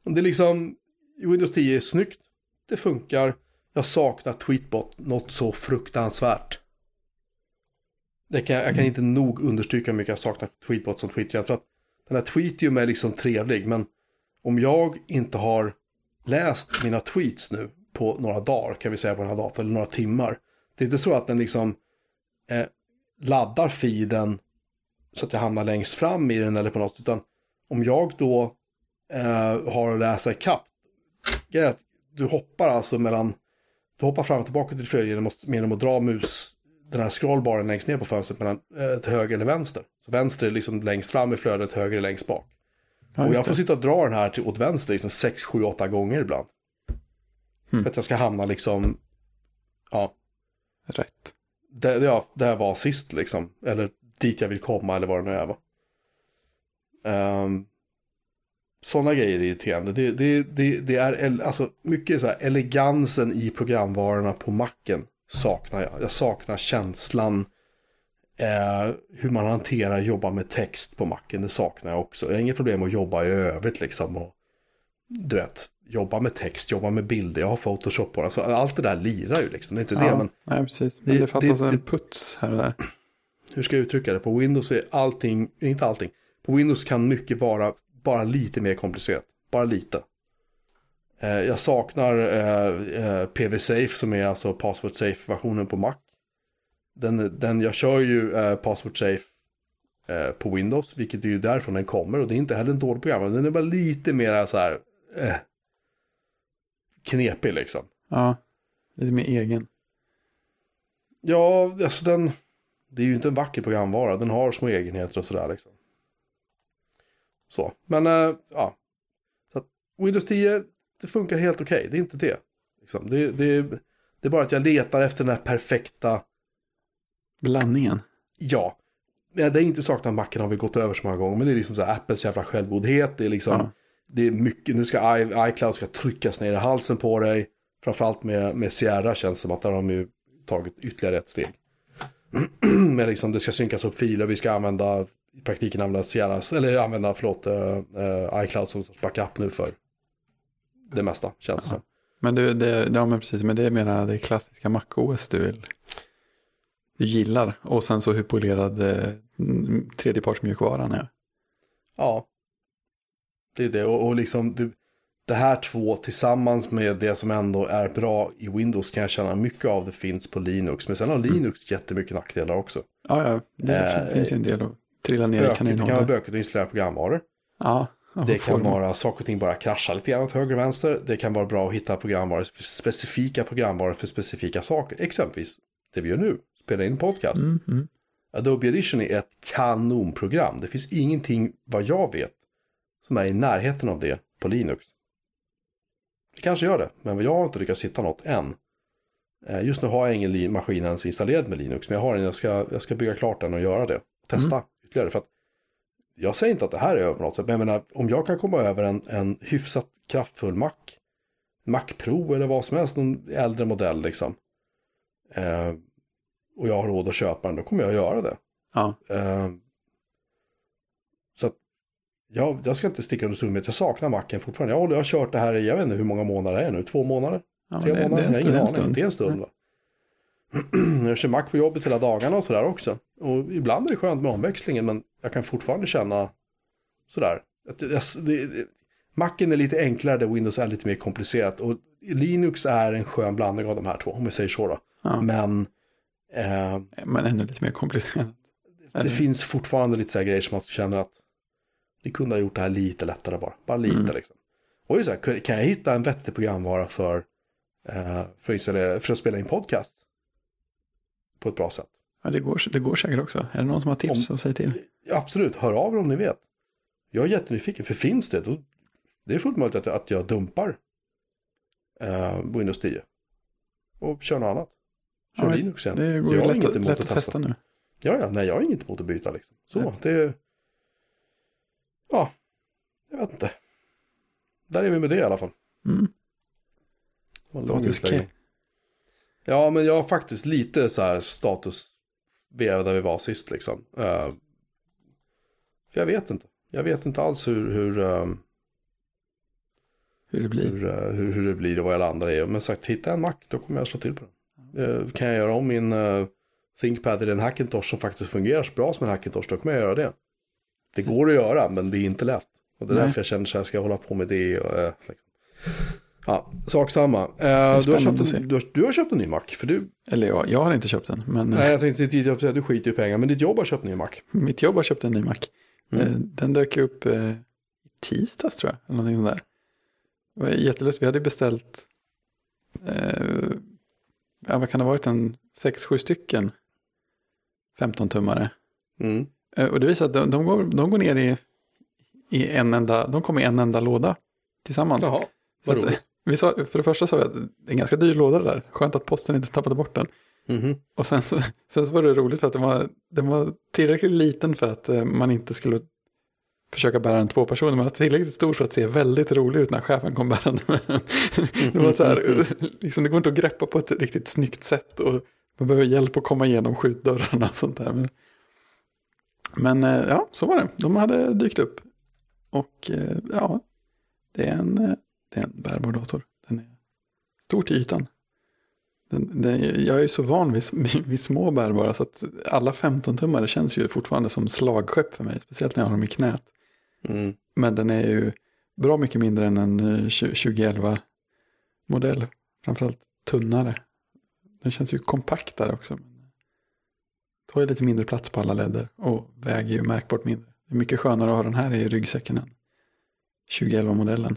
Det är liksom, Windows 10 är snyggt, det funkar. Jag saknar Tweetbot något så fruktansvärt. Det kan, jag kan mm. inte nog understryka hur mycket jag saknar Tweetbot som Tweetium. För att den här Tweetium är liksom trevlig, men om jag inte har läst mina tweets nu på några dagar, kan vi säga på den här datorn, eller några timmar. Det är inte så att den liksom eh, laddar feeden så att jag hamnar längst fram i den eller på något, utan om jag då eh, har att läsa ikapp, du hoppar alltså mellan, du hoppar fram och tillbaka till flödet genom, genom att dra mus, den här scrollbaren längst ner på fönstret mellan eh, till höger eller vänster. Så vänster är liksom längst fram i flödet, höger är längst bak. Ja, och jag får sitta och dra den här till, åt vänster liksom 6, 7, 8 gånger ibland. Mm. För att jag ska hamna liksom, ja. Rätt. Där, ja, där jag var sist liksom. Eller dit jag vill komma eller vad det nu är. Va? Ehm, um, sådana grejer är irriterande. Det, det, det, det är alltså mycket så här elegansen i programvarorna på macken saknar jag. Jag saknar känslan. Eh, hur man hanterar jobba med text på macken, det saknar jag också. Jag har inget problem att jobba i övrigt liksom. Och, du vet, jobba med text, jobba med bilder, jag har Photoshop på alltså, Allt det där lirar ju liksom, det är inte ja, det. Men nej, precis. Men det, det fattas det, en puts här och där. Hur ska jag uttrycka det? På Windows är allting, inte allting, på Windows kan mycket vara bara lite mer komplicerat. Bara lite. Eh, jag saknar eh, eh, PV-Safe som är alltså Password Safe-versionen på Mac. Den, den, jag kör ju eh, Password Safe eh, på Windows, vilket är ju därifrån den kommer. Och det är inte heller en dålig program, den är bara lite mer så här eh, knepig liksom. Ja, lite mer egen. Ja, alltså den, det är ju inte en vacker programvara, den har små egenheter och sådär liksom. Så, men äh, ja. Så Windows 10, det funkar helt okej, okay. det är inte det. Liksom. Det, det, det är bara att jag letar efter den här perfekta... Blandningen? Ja. Det är inte saknat Macen har vi gått över så många gånger, men det är liksom så här Apples jävla självgodhet, det är liksom... Ja. Det är mycket, nu ska I, iCloud ska tryckas ner i halsen på dig. Framförallt med, med Sierra känns det som att där har de ju tagit ytterligare ett steg. <clears throat> Men liksom det ska synkas upp filer, vi ska använda i praktiken använda Sierras, eller använda, förlåt, uh, iCloud som backup nu för det mesta, känns det som. Men du, det, ja men precis, men det är mera det klassiska MacOS du vill, du gillar. Och sen så hur polerad eh, tredjepartsmjukvaran är. Ja, det är det. Och, och liksom, det, det här två tillsammans med det som ändå är bra i Windows kan jag känna mycket av det finns på Linux. Men sen har mm. Linux mm. jättemycket nackdelar också. Ja, ja, det eh, finns ju en del att trilla ner i kaninhålet. Det kan vara bökigt att installera programvaror. Ja, det kan vara saker och ting bara kraschar lite grann åt höger och vänster. Det kan vara bra att hitta programvaror, specifika programvaror för specifika saker. Exempelvis det vi gör nu, spela in podcast. Mm, mm. Adobe Edition är ett kanonprogram. Det finns ingenting, vad jag vet, som är i närheten av det på Linux. Det kanske gör det, men jag har inte lyckats hitta något än. Eh, just nu har jag ingen maskin ens installerad med Linux, men jag har en, jag ska, jag ska bygga klart den och göra det. Testa mm. ytterligare. För att jag säger inte att det här är över på något sätt, men jag menar, om jag kan komma över en, en hyfsat kraftfull Mac, Mac Pro eller vad som helst, någon äldre modell liksom. Eh, och jag har råd att köpa den, då kommer jag göra det. Ja. Eh, jag, jag ska inte sticka under stol med jag saknar macken fortfarande. Jag, jag har kört det här i, jag vet inte hur många månader det är nu, två månader? Ja, Tre det, månader? Det är en stund. Ingen Det är en stund. Va? <clears throat> jag kör Mac på jobbet hela dagarna och sådär också. Och ibland är det skönt med omväxlingen men jag kan fortfarande känna sådär. Att det, det, Macen är lite enklare där Windows är lite mer komplicerat. Och Linux är en skön blandning av de här två, om vi säger så då. Ja. Men... Eh, men ännu lite mer komplicerat. Det, det finns fortfarande lite så här grejer som man känner att ni kunde ha gjort det här lite lättare bara. Bara lite mm. liksom. Och så här, kan jag hitta en vettig programvara för, eh, för, att för att spela in podcast? På ett bra sätt. Ja, det går, det går säkert också. Är det någon som har tips att säga till? Absolut, hör av er om ni vet. Jag är jättenyfiken, för finns det, då, det är fullt möjligt att, att jag dumpar eh, Windows 10. Och kör något annat. Kör ja, Linux igen. Det går ju lätt, lätt, lätt att testa nu. Ja, ja, nej, jag har inget emot att byta liksom. Så, ja. det ja, jag vet inte. Där är vi med det i alla fall. Mm. Status K. Ja, men jag har faktiskt lite så här status där vi var sist liksom. Uh, jag vet inte. Jag vet inte alls hur, hur, um, hur det blir. Hur, uh, hur, hur, det blir och vad jag landar i. Men sagt, hitta en Mac, då kommer jag slå till på den. Uh, kan jag göra om min ThinkPad till en Hackintosh som faktiskt fungerar så bra som en Hackintosh, då kommer jag göra det. Det går att göra, men det är inte lätt. Och det är Nej. därför jag känner att jag ska hålla på med det. Och, liksom. Ja, sak samma. Uh, du, har köpt en, du, har, du, har köpt en ny Mac. För du... Eller jag, jag har inte köpt den. Men... Nej, jag tänkte inte du skiter i pengar. Men ditt jobb har köpt en ny Mac. Mitt jobb har köpt en ny Mac. Mm. Eh, den dök upp eh, i tisdags tror jag. Eller någonting sånt där. Jättelustigt. Vi hade beställt, eh, ja, vad kan det ha varit, en 6-7 stycken 15-tummare. Mm. Eh, och det visar att de, de, går, de går ner i, i en enda, de kommer i en enda låda tillsammans. Jaha, vad roligt. Vi sa, för det första sa vi att det är en ganska dyr låda det där. Skönt att posten inte tappade bort den. Mm -hmm. Och sen så, <laughs> sen så var det roligt för att den var, den var tillräckligt liten för att eh, man inte skulle försöka bära den två personer. Men var tillräckligt stor för att se väldigt rolig ut när chefen kom bärande med den. <laughs> det var så här, liksom, det går inte att greppa på ett riktigt snyggt sätt. Och man behöver hjälp att komma igenom skjutdörrarna och sånt där. Men, men eh, ja, så var det. De hade dykt upp. Och eh, ja, det är en det är en bärbar dator. Den är stor till ytan. Den, den, jag är så van vid, <laughs> vid små bärbara så att alla 15-tummare känns ju fortfarande som slagskepp för mig. Speciellt när jag har dem i knät. Mm. Men den är ju bra mycket mindre än en 2011-modell. Eh, Framförallt tunnare. Den känns ju kompaktare också. Tar ju lite mindre plats på alla ledder och väger ju märkbart mindre. Det är mycket skönare att ha den här i ryggsäcken än 2011-modellen.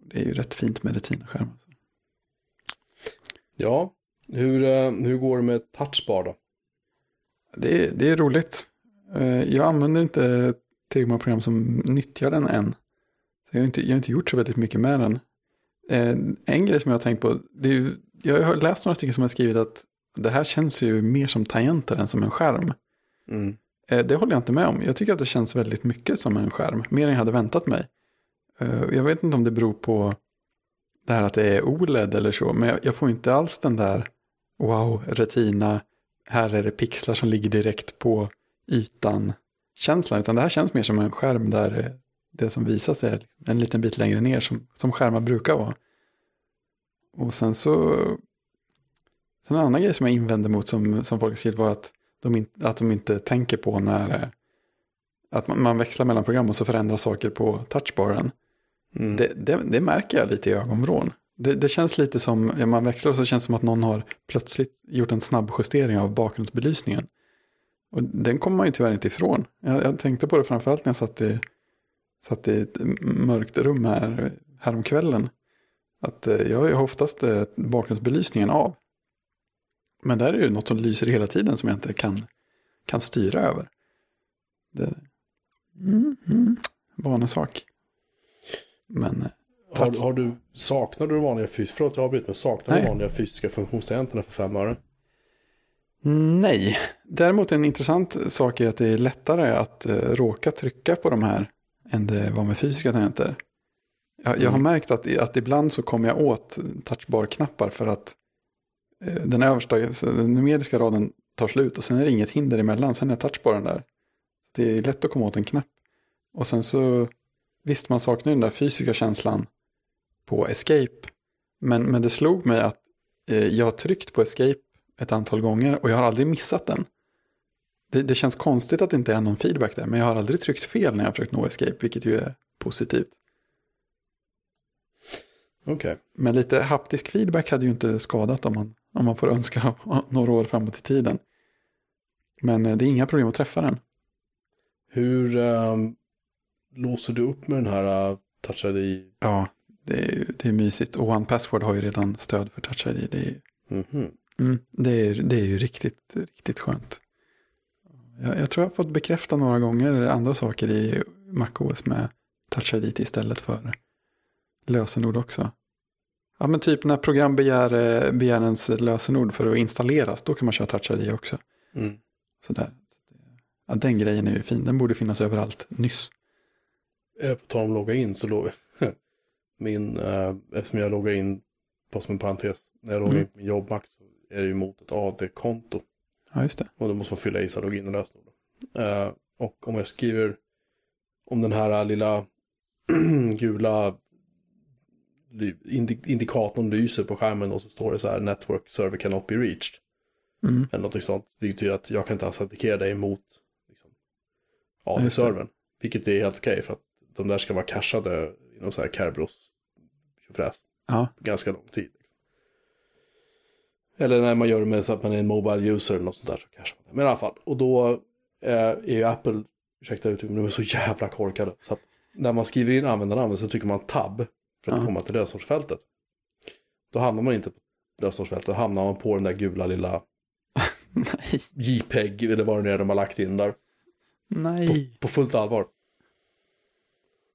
Det är ju rätt fint med Retina-skärm. Ja, hur, eh, hur går det med touchbar då? Det är, det är roligt. Eh, jag använder inte tillräckligt många program som nyttjar den än. Så jag, har inte, jag har inte gjort så väldigt mycket med den. Eh, en grej som jag har tänkt på, det är, jag har läst några stycken som har skrivit att det här känns ju mer som tangenter än som en skärm. Mm. Det håller jag inte med om. Jag tycker att det känns väldigt mycket som en skärm. Mer än jag hade väntat mig. Eh, jag vet inte om det beror på det här att det är OLED eller så, men jag får inte alls den där wow, retina, här är det pixlar som ligger direkt på ytan känslan, utan det här känns mer som en skärm där det som visas är en liten bit längre ner som, som skärmar brukar vara. Och sen så, sen en annan grej som jag invände mot som, som folk har skrivit var att de, in, att de inte tänker på när, att man, man växlar mellan program och så förändras saker på touchbaren. Mm. Det, det, det, märker jag lite i ögonvrån. Det, det känns lite som, ja, man växlar och så känns det som att någon har plötsligt gjort en snabb justering av bakgrundsbelysningen. Och den kommer man ju tyvärr inte ifrån. Jag, jag tänkte på det framförallt när jag satt i, satt i ett mörkt rum här häromkvällen. Att eh, jag har ju oftast eh, bakgrundsbelysningen av. Men där är det något som lyser hela tiden som jag inte kan, kan styra över. Det, mm, mm, vanesak. Men eh, har, har, du, saknar du vanliga fysiska, förlåt jag avbryter, men saknar Nej. du vanliga fysiska funktionstangenterna för fem öre? Nej, däremot en intressant sak är att det är lättare att uh, råka trycka på de här än det var med fysiska tangenter. Jag, mm. jag har mm. märkt att, att ibland så kommer jag åt touchbar-knappar för att uh, den översta, den numeriska raden tar slut och sen är det inget hinder emellan, sen är touchbaren där. Det är lätt att komma åt en knapp. Och sen så Visst, man saknar den där fysiska känslan på escape. Men, men det slog mig att eh, jag har tryckt på escape ett antal gånger och jag har aldrig missat den. Det, det, känns konstigt att det inte är någon feedback där, men jag har aldrig tryckt fel när jag har försökt nå escape, vilket ju är positivt. Okej. Okay. Men lite haptisk feedback hade ju inte skadat om man, om man får önska <laughs> några år framåt i tiden. Men eh, det är inga problem att träffa den. Hur, um, låser du upp med den här uh, Touch ID? Ja, det är, det är mysigt. Och One Password har ju redan stöd för Touch ID. Det är, mm -hmm. mm, det är, det är ju riktigt, riktigt skönt. Jag, jag, tror jag har fått bekräfta några gånger andra saker i MacOS med Touch ID istället för lösenord också. Ja men typ när program begär, eh, begär ens lösenord för att installeras, då kan man köra Touch ID också. Mm. Sådär. Ja, den grejen är ju fin, den borde finnas överallt nyss. Eh, på tal om logga in så låg <laughs> min, eh, eftersom jag loggar in, på som en parentes, när jag loggar mm. in på min jobbmax så är det ju mot ett AD-konto. Ja, just det. Och då måste man fylla i sig login och lösenord. Uh, och om jag skriver om den här lilla <clears throat> gula indikatorn lyser på skärmen och så står det så här network server cannot be reached. Mm. Eller någonting sånt. Det betyder att jag kan inte autentikera dig mot liksom, AD-servern. Vilket är helt okej okay för att de där ska vara cashade i någon så här Kerberos tjofräs. Ja. Ganska lång tid. Liksom. Eller när man gör det med så att man är en mobile user eller något sånt där så cashar man det. Men i alla fall, och då eh, är ju Apple, ursäkta uttrycket, men de är så jävla korkade. Så att när man skriver in användarnamn så trycker man tab för att ja. komma till lösenordsfältet. Då hamnar man inte på lösenordsfältet, då hamnar man på den där gula lilla. <laughs> JPEG eller vad det är de har lagt in där. Nej. På, på fullt allvar.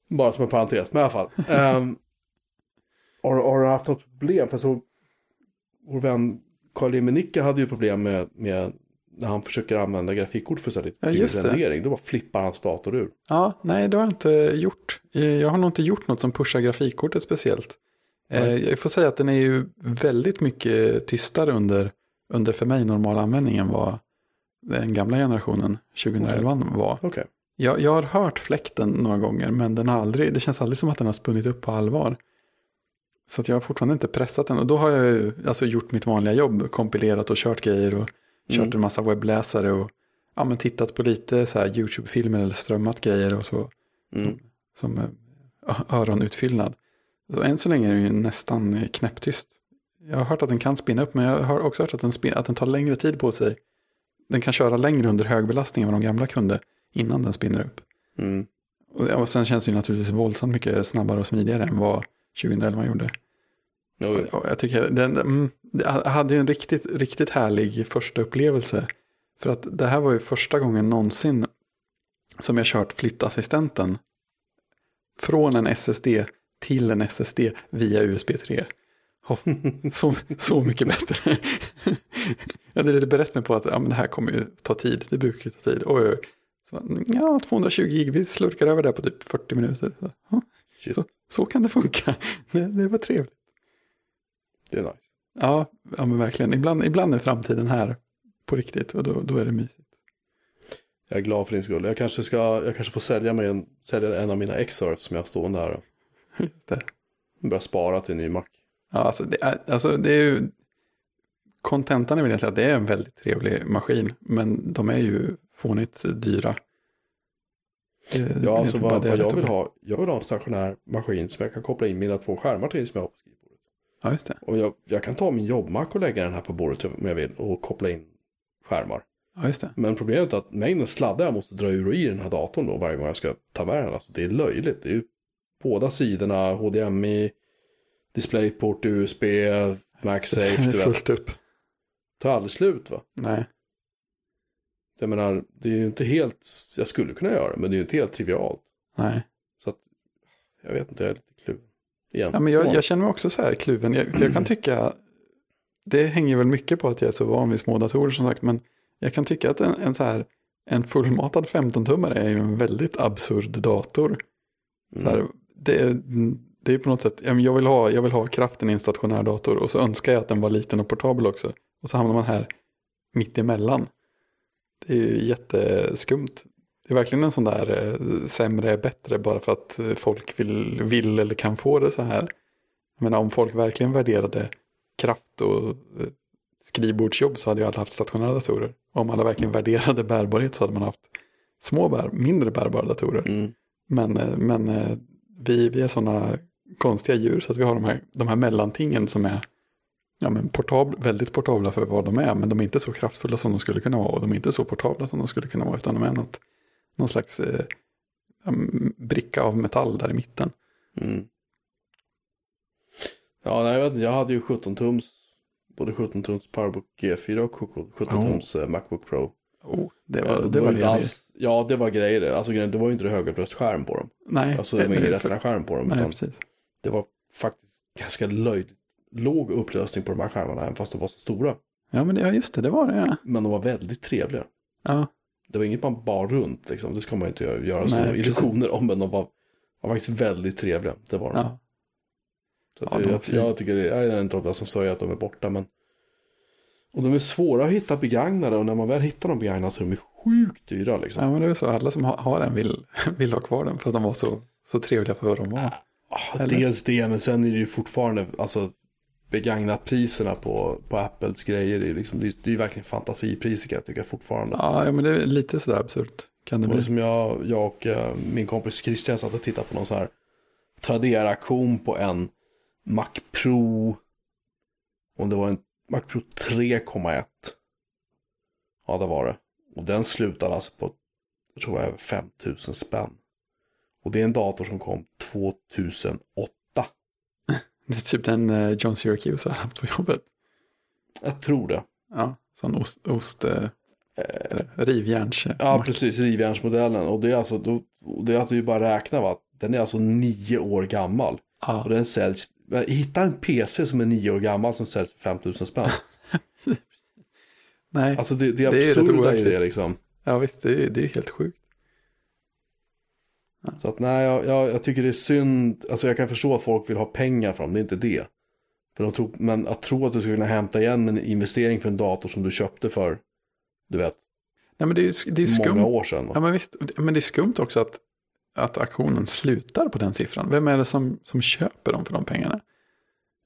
Bara som en parentes, men i alla fall. um, <laughs> har, har, du haft något problem? För så, vår vän Karl Emenicke hade ju problem med, med när han försöker använda grafikkort för så här lite ja, rendering. Då bara flippar hans dator ur. Ja, nej det har jag inte gjort. Jag har nog inte gjort något som pushar grafikkortet speciellt. Nej. Jag får säga att den är ju väldigt mycket tystare under, under för mig normal användning än vad den gamla generationen 2011 okay. var. Okay. Jag, jag har hört fläkten några gånger men den har aldrig, det känns aldrig som att den har spunnit upp på allvar. Så att jag har fortfarande inte pressat den och då har jag ju alltså gjort mitt vanliga jobb, kompilerat och kört grejer och kört mm. en massa webbläsare och ja, men tittat på lite så här YouTube-filmer eller strömmat grejer och så. Mm. Som, som äh, öronutfyllnad. Så än så länge är den ju nästan knäpptyst. Jag har hört att den kan spinna upp men jag har också hört att den, spin, att den tar längre tid på sig. Den kan köra längre under högbelastning än vad de gamla kunde innan den spinner upp. Mm. Och, och sen känns det ju naturligtvis våldsamt mycket snabbare och smidigare än vad 2011 gjorde. Jo. Jag tycker den, mm, jag hade ju en riktigt, riktigt härlig första upplevelse. För att det här var ju första gången någonsin som jag kört flyttassistenten. Från en SSD till en SSD via USB 3. Oh, så, så mycket bättre. jag hade lite berett mig på att ja, men det här kommer ju ta tid. Det brukar ju ta tid. Oj, oj. Så, ja, 220 gig, vi slurkar över det på typ 40 minuter. Så, så, så, kan det funka. Det, det var trevligt. Det är nice. Ja, ja men verkligen. Ibland, ibland är framtiden här på riktigt och då, då är det mysigt. Jag är glad för din skull. Jag kanske, ska, jag kanske får sälja, mig en, sälja en av mina X-Surf som jag har stående här. <laughs> Just det. Börja spara till en ny Mac. Ja, alltså det är, alltså det är ju... Kontentan är väl egentligen att det är en väldigt trevlig maskin. Men de är ju fånigt dyra. Det, ja, alltså vad, vad jag vill ha. Jag vill ha en stationär maskin som jag kan koppla in mina två skärmar till som jag har på Ja, just det. Och jag, jag kan ta min jobbmack och lägga den här på bordet om jag vill och koppla in skärmar. Ja, just det. Men problemet är att mängden sladdar jag måste dra ur och i den här datorn då varje gång jag ska ta med den. Alltså det är löjligt. Det är ju båda sidorna, HDMI, DisplayPort, USB, MagSafe. Det är fullt upp. Tar aldrig slut va? Nej. Jag menar, det är ju inte helt, jag skulle kunna göra det, men det är ju inte helt trivialt. Nej. Så att, jag vet inte, jag är lite igen. Ja, men jag, jag känner mig också så här kluven. Jag, jag kan tycka, det hänger väl mycket på att jag är så van vid små datorer som sagt, men jag kan tycka att en, en så här, en fullmatad 15-tummare är ju en väldigt absurd dator. Mm. Så här, det, det är på något sätt, jag vill, ha, jag vill ha kraften i en stationär dator och så önskar jag att den var liten och portabel också. Och så hamnar man här mitt emellan. Det är ju jätteskumt. Det är verkligen en sån där eh, sämre är bättre bara för att eh, folk vill, vill eller kan få det så här. Menar om folk verkligen värderade kraft och eh, skrivbordsjobb så hade ju alla haft stationära datorer. Om alla verkligen värderade bärbarhet så hade man haft små, bär, mindre bärbara datorer. Mm. Men, men vi, vi är sådana konstiga djur så att vi har de här, de här mellantingen som är ja, men portabl, väldigt portabla för vad de är. Men de är inte så kraftfulla som de skulle kunna vara och de är inte så portabla som de skulle kunna vara utan de är något någon slags eh, bricka av metall där i mitten. Mm. Ja, nej, jag, vet, jag hade ju 17 tums, både 17 tums Powerbook G4 och 17 tums oh. Macbook Pro. Oh, det var, det, det var, inte alls, Ja, det var grejer. Alltså, det var ju inte det högupplöst-skärm på dem. Nej. Alltså det var ingen <laughs> rättina-skärm på dem. Nej, utan precis. Det var faktiskt ganska löjligt låg upplösning på de här skärmarna, även fast de var så stora. Ja, men det, ja, just det, det var det. Ja. Men de var väldigt trevliga. Ja. Det var inget man bar runt liksom. Det ska man inte göra, göra så illusioner om. Men de var, var faktiskt väldigt trevliga. Det var de. Ja. Så ja, det, jag, jag, tycker det är en av de som säger att de är borta. Men Och de är svåra att hitta begagnade och när man väl hittar dem begagnade så är de sjukt dyra liksom. Ja men det är så, alla som har en vill, <laughs> vill ha kvar den för att de var så, så trevliga för vad de var. Ja, dels det, men sen är det ju fortfarande, alltså begagnat priserna på, på Apples grejer, det är, liksom, det är, det är verkligen fantasipriser kan jag tycka fortfarande. Ja, men det är lite sådär absurt. Kan det och bli. som jag, jag och uh, min kompis Christian satt och tittade på någon så här Tradera-aktion på en Mac Pro. Och det var en Mac Pro 3,1. Ja, det var det. Och den slutade alltså på, jag tror jag, 5000 spänn. Och det är en dator som kom 2008. Det är typ den eh, John Syracuse har haft på jobbet. Jag tror det. Ja, sån ost, ost eh, rivjärns. Ja, precis, rivjärnsmodellen. Och det är alltså, då, det är alltså ju bara räkna va, den är alltså nio år gammal. Ja. Och den säljs, hitta en PC som är nio år gammal som säljs för 5000 spänn. <laughs> Nej, Alltså det, det är Det är rätt overkligt. det liksom. ja visst, det är, det är helt sjukt. Så att nej, jag, jag, jag tycker det är synd. Alltså jag kan förstå att folk vill ha pengar från det är inte det. För de tror, men att tro att du ska kunna hämta igen en investering för en dator som du köpte för, du vet, Nej, men det är, ju- det är skumt. många år sedan. Va? Ja, men visst. Men det är skumt också att, att auktionen slutar på den siffran. Vem är det som, som köper dem för de pengarna?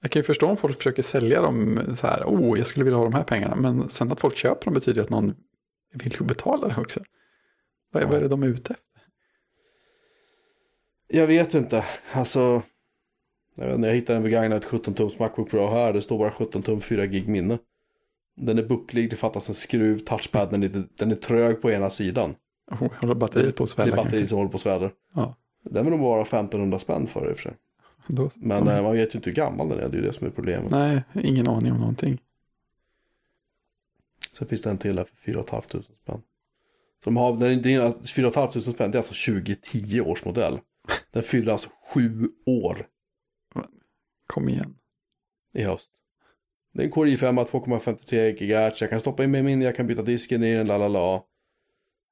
Jag kan ju förstå om folk försöker sälja dem så här, oh, jag skulle vilja ha de här pengarna. Men sen att folk köper dem betyder att någon vill ju betala det också. Vad, är- vad är det de är ute efter? Jag vet inte, alltså. Jag, vet inte, jag hittade en begagnad 17-tums Macbook Pro här, det står bara 17 tum 4 gig minne. Den är bucklig, det fattas en skruv, touchpaden är, lite, den är trög på ena sidan. Oh, håller batteriet på att Det svälla är batteriet kanske? som håller på att svälla. Ja, Den vill de bara ha 1500 spänn för i och för sig. då, Men ja, eh, man vet ju inte hur gammal den är, det är ju det som är problemet. Nej, ingen aning om någonting. Sen finns det en till här för 4 500 spänn. Så de har, den, det är, 4 500 spänn, det är alltså 2010 års modell. Den fyller alltså sju år Kom igen. i höst. Det är en Core i5 2,53 GHz. Jag kan stoppa in mig minne, jag kan byta disken i den, la la la.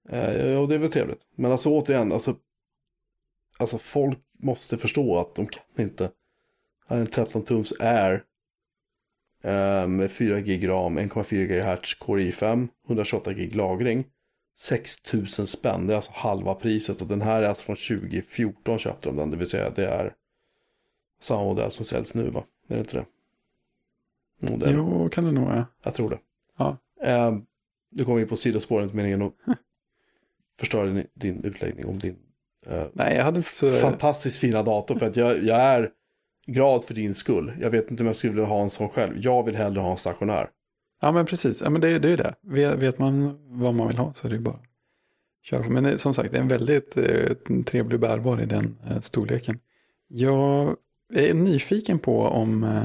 Eh, och det är väl trevligt. Men alltså återigen, alltså, alltså folk måste förstå att de kan inte. Här är en 13 tums Air. Eh, med 4 gig ram, 1,4 GHz Core i5, 128 gig lagring. 6000 spänn, det är alltså halva priset och den här är alltså från 2014 köpte de den, det vill säga det är samma modell som säljs nu va? Är det inte det? Det. Jo, kan det nog vara. Jag tror det. Ja. Eh, du kommer in på sidospåret meningen att <laughs> förstöra din, din utläggning om din eh, Nej, jag hade inte så... fantastiskt fina dator. För att jag, jag är glad för din skull. Jag vet inte om jag skulle vilja ha en sån själv. Jag vill hellre ha en stationär. Ja, men precis. Ja, men det, det är ju det. Vet, vet man vad man vill ha så är det ju bara att köra på. Men det, som sagt, det är en väldigt eh, trevlig bärbar i den eh, storleken. Jag är nyfiken på om eh,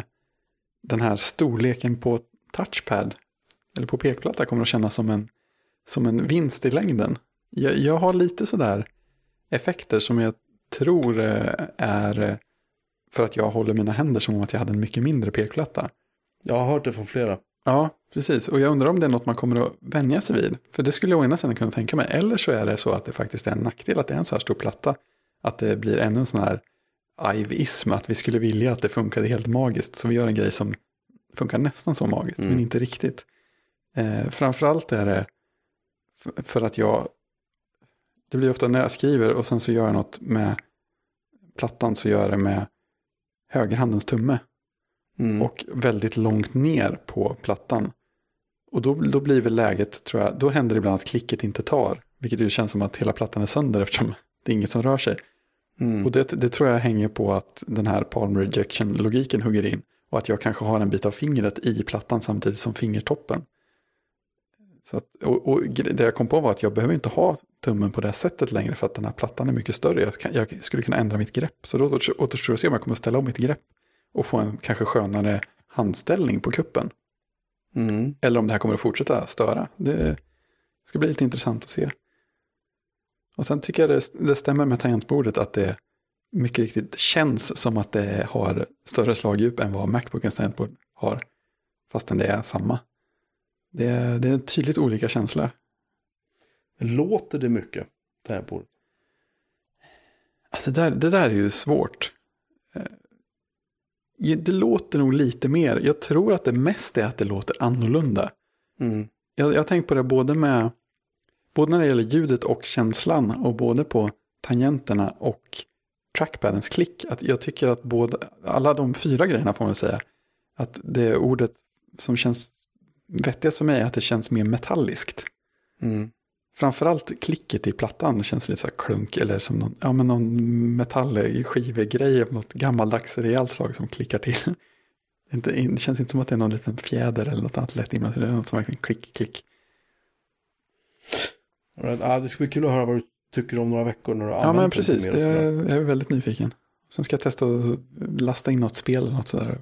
den här storleken på touchpad eller på pekplatta kommer att kännas som en, som en vinst i längden. Jag, jag har lite sådär effekter som jag tror eh, är eh, för att jag håller mina händer som om att jag hade en mycket mindre pekplatta. Jag har hört det från flera. Ja, precis. Och jag undrar om det är något man kommer att vänja sig vid. För det skulle jag å ena sidan kunna tänka mig. Eller så är det så att det faktiskt är en nackdel att det är en så här stor platta. Att det blir ännu en sån här ivism. Att vi skulle vilja att det funkade helt magiskt. Så vi gör en grej som funkar nästan så magiskt. Mm. Men inte riktigt. Eh, framförallt är det för att jag. Det blir ofta när jag skriver och sen så gör jag något med plattan så gör jag det med högerhandens tumme Mm. och väldigt långt ner på plattan. Och då, då blir väl läget, tror jag, då händer det ibland att klicket inte tar. Vilket ju känns som att hela plattan är sönder <laughs> eftersom det är inget som rör sig. Mm. Och det, det tror jag hänger på att den här palm rejection-logiken hugger in. Och att jag kanske har en bit av fingret i plattan samtidigt som fingertoppen. Så att, och, och det jag kom på var att jag behöver inte ha tummen på det här sättet längre för att den här plattan är mycket större. Jag, kan, jag skulle kunna ändra mitt grepp. Så då återstår återstår att se om jag kommer att ställa om mitt grepp och få en kanske skönare handställning på kuppen. Mm. Eller om det här kommer att fortsätta störa. Det ska bli lite intressant att se. Och sen tycker jag det, det stämmer med tangentbordet att det mycket riktigt känns som att det har större slagdjup än vad Macbookens tangentbord har. Fastän det är samma. Det är, det är tydligt olika känsla. Låter det mycket? Tangentbordet? Alltså det, där, det där är ju svårt. Det låter nog lite mer. Jag tror att det mest är att det låter annorlunda. Mm. Jag, jag har tänkt på det både med, både när det gäller ljudet och känslan och både på tangenterna och trackpadens klick. Att jag tycker att både, alla de fyra grejerna får man säga, att det ordet som känns vettigast för mig är att det känns mer metalliskt. Mm. Framförallt klicket i plattan känns lite så här klunk eller som någon, ja, men någon metallskivegrej av något gammaldags rejält slag som klickar till. <laughs> Det, känns inte som att det är någon liten fjäder eller något annat lätt innan, det är något som verkligen klick, klick. Right. Ah, det ska bli kul att höra vad du tycker om några veckor när du Ja men precis, det är, jag är väldigt nyfiken. Sen ska jag testa att lasta in något spel eller något sådär.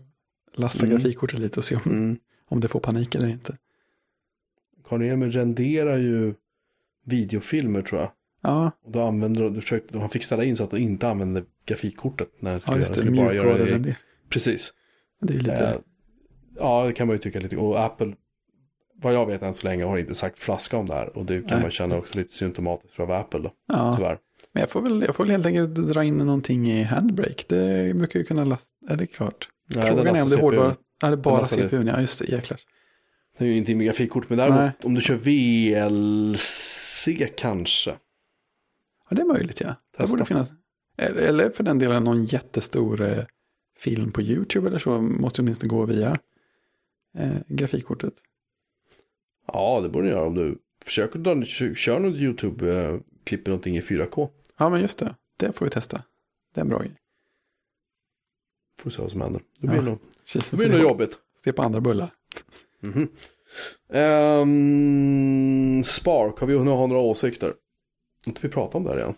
Lasta mm. grafikkortet lite och se om, mm. om det får panik eller inte. Karin renderar ju videofilmer tror jag. Ja. Och då använder du försökte, han fick ställa in så att du inte använde grafikkortet. När ja, just det. Bara göra det. det. Precis. Det är lite... Eh, ja, det kan man ju tycka lite. Och Apple, vad jag vet än så länge, har inte sagt flaska om det här. Och det kan Nej. man känna också lite symptomatiskt för Apple då. Ja. Tyvärr. Men jag får, väl, jag får väl helt enkelt dra in någonting i Handbrake. Det brukar ju kunna lasta, är det klart? Nej, Frågan är om det är hårdvara, är det bara CPUn? Ja, just det, jäklar. Det är ju inte med grafikkort, men däremot Nej. om du kör VLC kanske. Ja, det är möjligt ja. Testa. Det borde finnas. Eller för den delen någon jättestor eh, film på YouTube eller så måste åtminstone gå via eh, grafikkortet. Ja, det borde du göra om du försöker dra, kör något YouTube, eh, klipper någonting i 4K. Ja, men just det. Det får vi testa. Det är en bra grej. Får se vad som händer. Det blir ja, nog, det blir nog jobbigt. Se på andra bullar. Mm -hmm. um, Spark, har vi har några åsikter? Inte vi pratat om det här igen?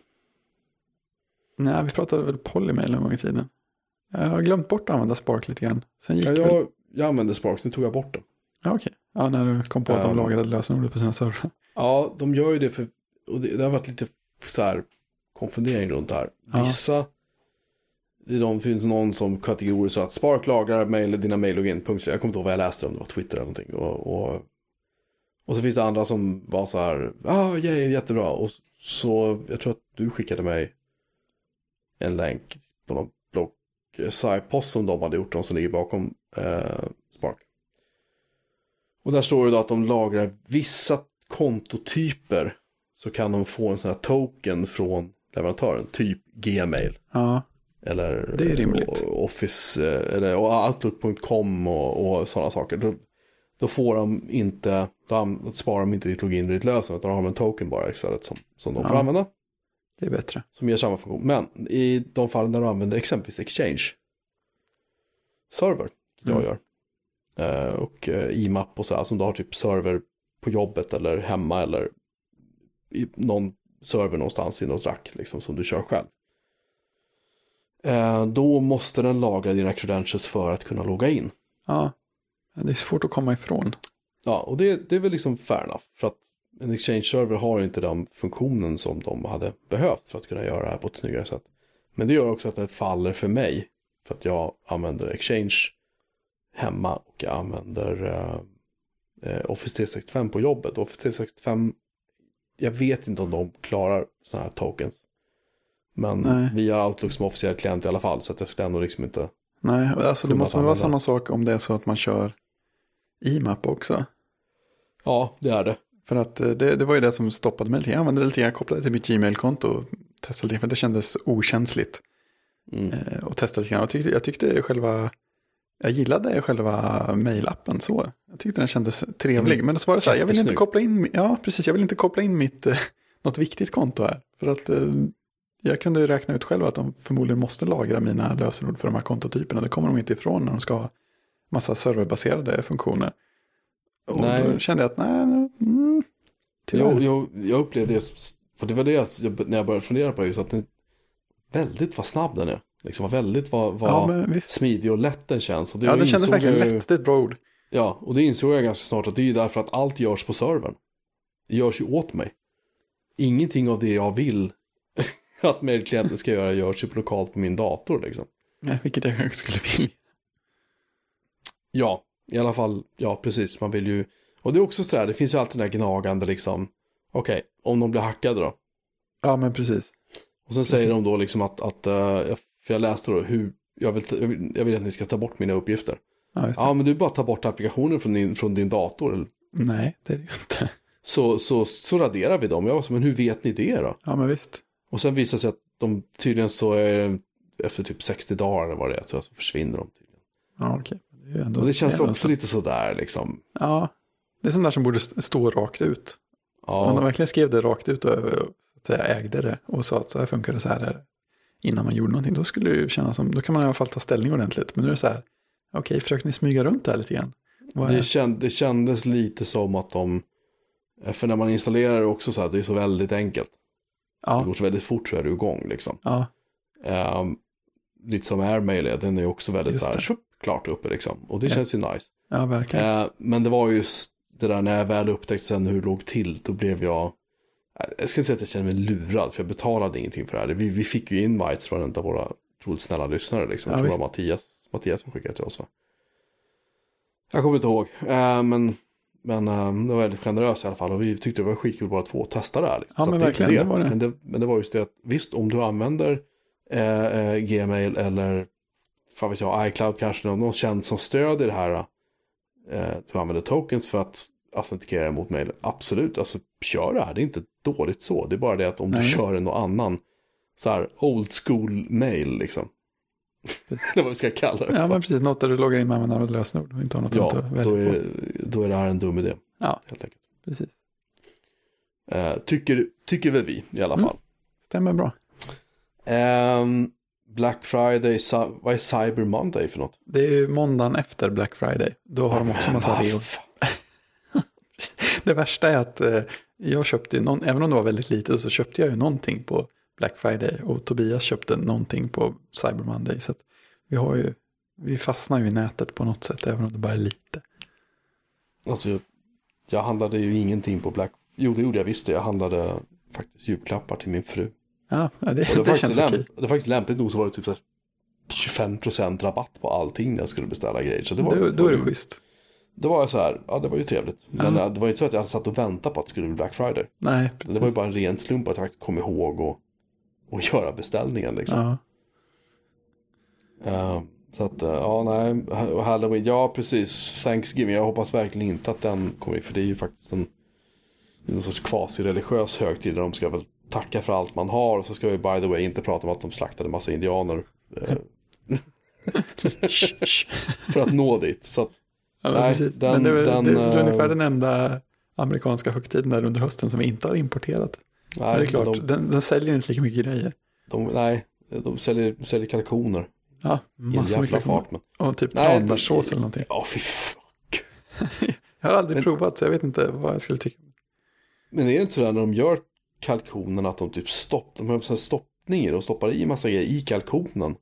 Nej, vi pratade väl Polymail en gång i tiden. Jag har glömt bort att använda Spark lite grann. Sen gick ja, jag, väl... jag använde Spark, sen tog jag bort den. Ja, okej. Okay. Ja, när du kom på att de um, lagrade lösenordet på sina servrar. Ja, de gör ju det för, och det, det har varit lite så här konfundering runt det här. Vissa, ja det finns någon som kategoriskt så att Spark lagrar mail, dina mail-login. Jag kommer inte ihåg vad jag läste om det var Twitter eller någonting. Och, och, och så finns det andra som var så här, ja, ah, jättebra. Och så, jag tror att du skickade mig en länk på någon blogg, eh, post som de hade gjort, de som ligger bakom eh, Spark. Och där står det då att de lagrar vissa kontotyper så kan de få en sån här token från leverantören, typ Gmail. Ja, eller det är rimligt. Office, eh, eller Outlook.com och, och sådana saker. Då, då, får de inte, då sparar de inte ditt login och ditt lösen, utan de har en token bara istället som, som de ja, får använda. Det är bättre. Som ger samma funktion. Men i de fall där du använder exempelvis Exchange server, jag mm. gör, eh, och eh, IMAP och så här, som du har typ server på jobbet eller hemma eller i någon server någonstans i något rack liksom, som du kör själv. Eh, då måste den lagra dina credentials för att kunna logga in. Ja, det är svårt att komma ifrån. Ja, och det, det är väl liksom fair enough. För att en exchange-server har inte den funktionen som de hade behövt för att kunna göra det här på ett snyggare sätt. Men det gör också att det faller för mig. För att jag använder exchange hemma och jag använder uh, Office 365 på jobbet. Office 365 jag vet inte om de klarar sådana här tokens. Men Nej. vi har Outlook som officiell klient i alla fall. Så att jag skulle ändå liksom inte. Nej, alltså det måste väl vara samma sak om det är så att man kör IMAP också. Ja, det är det. För att eh, det, det var ju det som stoppade mig. Jag använde det lite, jag kopplade till mitt Gmail-konto och testade lite, för det kändes okänsligt. Mm. Eh, och testade lite grann. Jag tyckte, jag tyckte själva jag gillade själva mailappen så. Jag tyckte den kändes trevlig. Mm. Men så var det så här, jag vill inte koppla in, ja precis, jag vill inte koppla in mitt, eh, något viktigt konto här. För att eh, jag kunde räkna ut själv att de förmodligen måste lagra mina lösenord för de här kontotyperna. Det kommer de inte ifrån när de ska ha massa serverbaserade funktioner. Och nej. då kände jag att nej, mm, jag, jag, jag upplevde det, för det var det jag, när jag började fundera på det, just att den väldigt vad snabb den är. Liksom väldigt vad, vad ja, smidig och lätt den känns. Och det ja, den kändes verkligen lätt, det är ett bra ord. Ja, och det insåg jag ganska snart att det är ju därför att allt görs på servern. Det görs ju åt mig. Ingenting av det jag vill att mailklienten ska göra görs ju lokalt på min dator liksom. Ja, vilket jag kanske skulle vilja. Ja, i alla fall, ja precis, man vill ju. Och det är också sådär, det finns ju alltid den där gnagande liksom. Okej, okay, om de blir hackade då? Ja, men precis. Och sen precis. säger de då liksom att, att uh, för jag läste då hur, jag vill, jag vill att ni ska ta bort mina uppgifter. Ja, ja men du bara tar bort applikationen från din, från din dator. Nej, det är det ju inte. Så, så, så raderar vi dem. Jag var så, men hur vet ni det då? Ja, men visst. Och sen visar det sig att de tydligen så är efter typ 60 dagar eller vad det är, så försvinner de. Tydligen. Ja, okej. Det, ändå, Och det känns ändå också så. lite sådär liksom. Ja, det är sånt där som borde st- stå rakt ut. Om de Ja, verkligen skrev det rakt ut och säga, ägde det och sa att så här funkar det så här är det. Innan man gjorde någonting, då skulle det ju kännas som, då kan man i alla fall ta ställning ordentligt. Men nu är det så här, okej, försöker ni smyga runt det här lite grann? Är det, känd, det kändes lite som att de, för när man installerar det också så här, det är så väldigt enkelt. Det Ja, går så väldigt fort så är du igång liksom. ja, Ehm, lite som Airmail den är också väldigt Just så här, det. tjup, klart uppe liksom. Och det Ja. känns ju nice. ja, verkligen. Eh, men det var just det där när jag väl upptäckte sen hur det låg till, då blev jag, jag ska inte säga att jag kände mig lurad, för jag betalade ingenting för det här. Vi, vi fick ju invites från en av våra otroligt snälla lyssnare, liksom. Ja, jag tror det var Mattias, Mattias som skickade till oss va? Jag kommer inte ihåg, eh, men, men eh, det var väldigt generöst i alla fall och vi tyckte det var skitkul bara två att testa det här. Liksom. Ja, Så men verkligen, det var det. Men, det, men det var just det att visst, om du använder eh, eh, Gmail eller fan vet jag, iCloud kanske, någon, någon tjänst som stödjer det här. Eh, du använder tokens för att autentikera mot mail. Absolut, alltså kör det här. Det är inte dåligt så. Det är bara det att om Nej, du just kör en och annan så här old school mail liksom. <laughs> Eller vad vi ska kalla det Ja, men precis, något där du loggar in med användare och lösenord och inte har något Ja, annat att då är, på. då är det här en dum idé. Ja. Helt enkelt. Precis, Eh, tycker, tycker väl vi i alla Mm. fall. stämmer bra. Ehm, Black Friday, vad är Cyber Monday för något? Det är ju måndagen efter Black Friday. Då har de också massa Ah, reor. fan. <laughs> Det värsta är att eh, jag köpte ju någon, även om det var väldigt lite så köpte jag ju någonting på Black Friday och Tobias köpte någonting på Cyber Monday. Så vi har ju, vi fastnar ju i nätet på något sätt även om det bara är lite. Alltså, jag, jag handlade ju ingenting på Black... Jo, det gjorde jag visst det. Jag handlade faktiskt julklappar till min fru. Ja, det, det, <laughs> det känns lämp- okej. det var faktiskt lämpligt nog så var det typ så här 25% rabatt på allting när jag skulle beställa grejer. Så det var, Då, då är det schysst. Då var så här, ja det var ju trevligt. Men eh, det var ju inte så att jag hade satt och väntat på att det skulle bli Black Friday. Nej, precis. Det var ju bara en ren slump att jag faktiskt kom ihåg och, och <laughs> göra beställningen liksom. ja. Eh, så att, eh, ja nej, Halloween, ja precis, Thanksgiving, jag hoppas verkligen inte att den kommer, för det är ju faktiskt en, någon sorts kvasi-religiös högtid där de ska väl tacka för allt man har och så ska vi by the way inte prata om att de slaktade massa indianer eh, <laughs> <laughs> för att nå dit. Så att, Ja, men Nej, den- men det, den, det, det är eh, ungefär den enda amerikanska högtiden där under hösten som vi inte har importerat. Nej, det är klart, De, den, den säljer inte lika mycket grejer. de, nej, de säljer, säljer kalkoner Ja, i massor med kalkoner. fart. Men, Och typ tranbärssås det- eller någonting. ja, fy fuck. <laughs> Jag har aldrig Men- provat så jag vet inte vad jag skulle tycka. Men är det inte sådär när de gör kalkonen att de typ stopp, de har så här stoppningar och stoppar i massa grejer i kalkonen.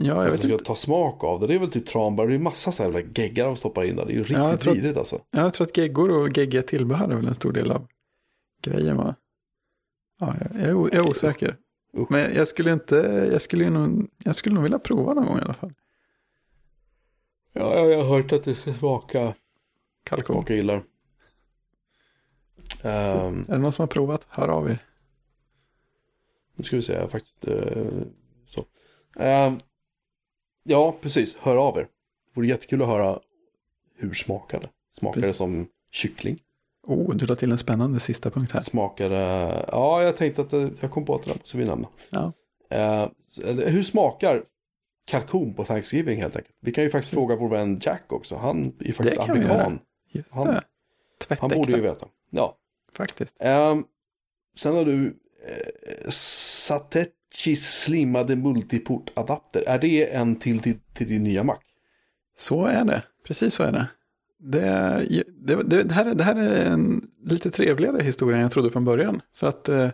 Ja, jag vet inte. ta smak av det. Det är väl typ tranbär, det är massa så här geggar de stoppar in där. Det är ju riktigt tror- vidrigt alltså. Jag tror att geggor och geggiga tillbehör är väl en stor del av grejen va? Ja, jag, jag, är osäker. Men jag skulle inte, jag skulle nog, jag skulle nog vilja prova någon gång i alla fall. Ja, ja, jag har hört att det ska smaka, Kalkon. smaka illa. Ehm, Är det någon som har provat? Hör av er. nu ska vi se, faktiskt eh, så. Ehm, ja, precis, hör av er. Det vore jättekul att höra hur smakar det. Smakar det som kyckling? Oh, du la till en spännande sista punkt här. Smakar det, ja jag tänkte att det, jag kom på att det måste vi nämna. Ja. Eh, eller hur smakar kalkon på Thanksgiving helt enkelt? Vi kan ju faktiskt fråga vår vän Jack också. Han är ju faktiskt Det kan vi amerikan. Just Han- det. Han borde ju veta. Ja. Faktiskt. Ehm, sen har du eh, Satechis slimmade multiport-adapter. Är det en till, till, till din nya Mac? Så är det. Precis så är det. Det, det, det, det, här, är- det här är en lite trevligare historia än jag trodde från början. För att eh,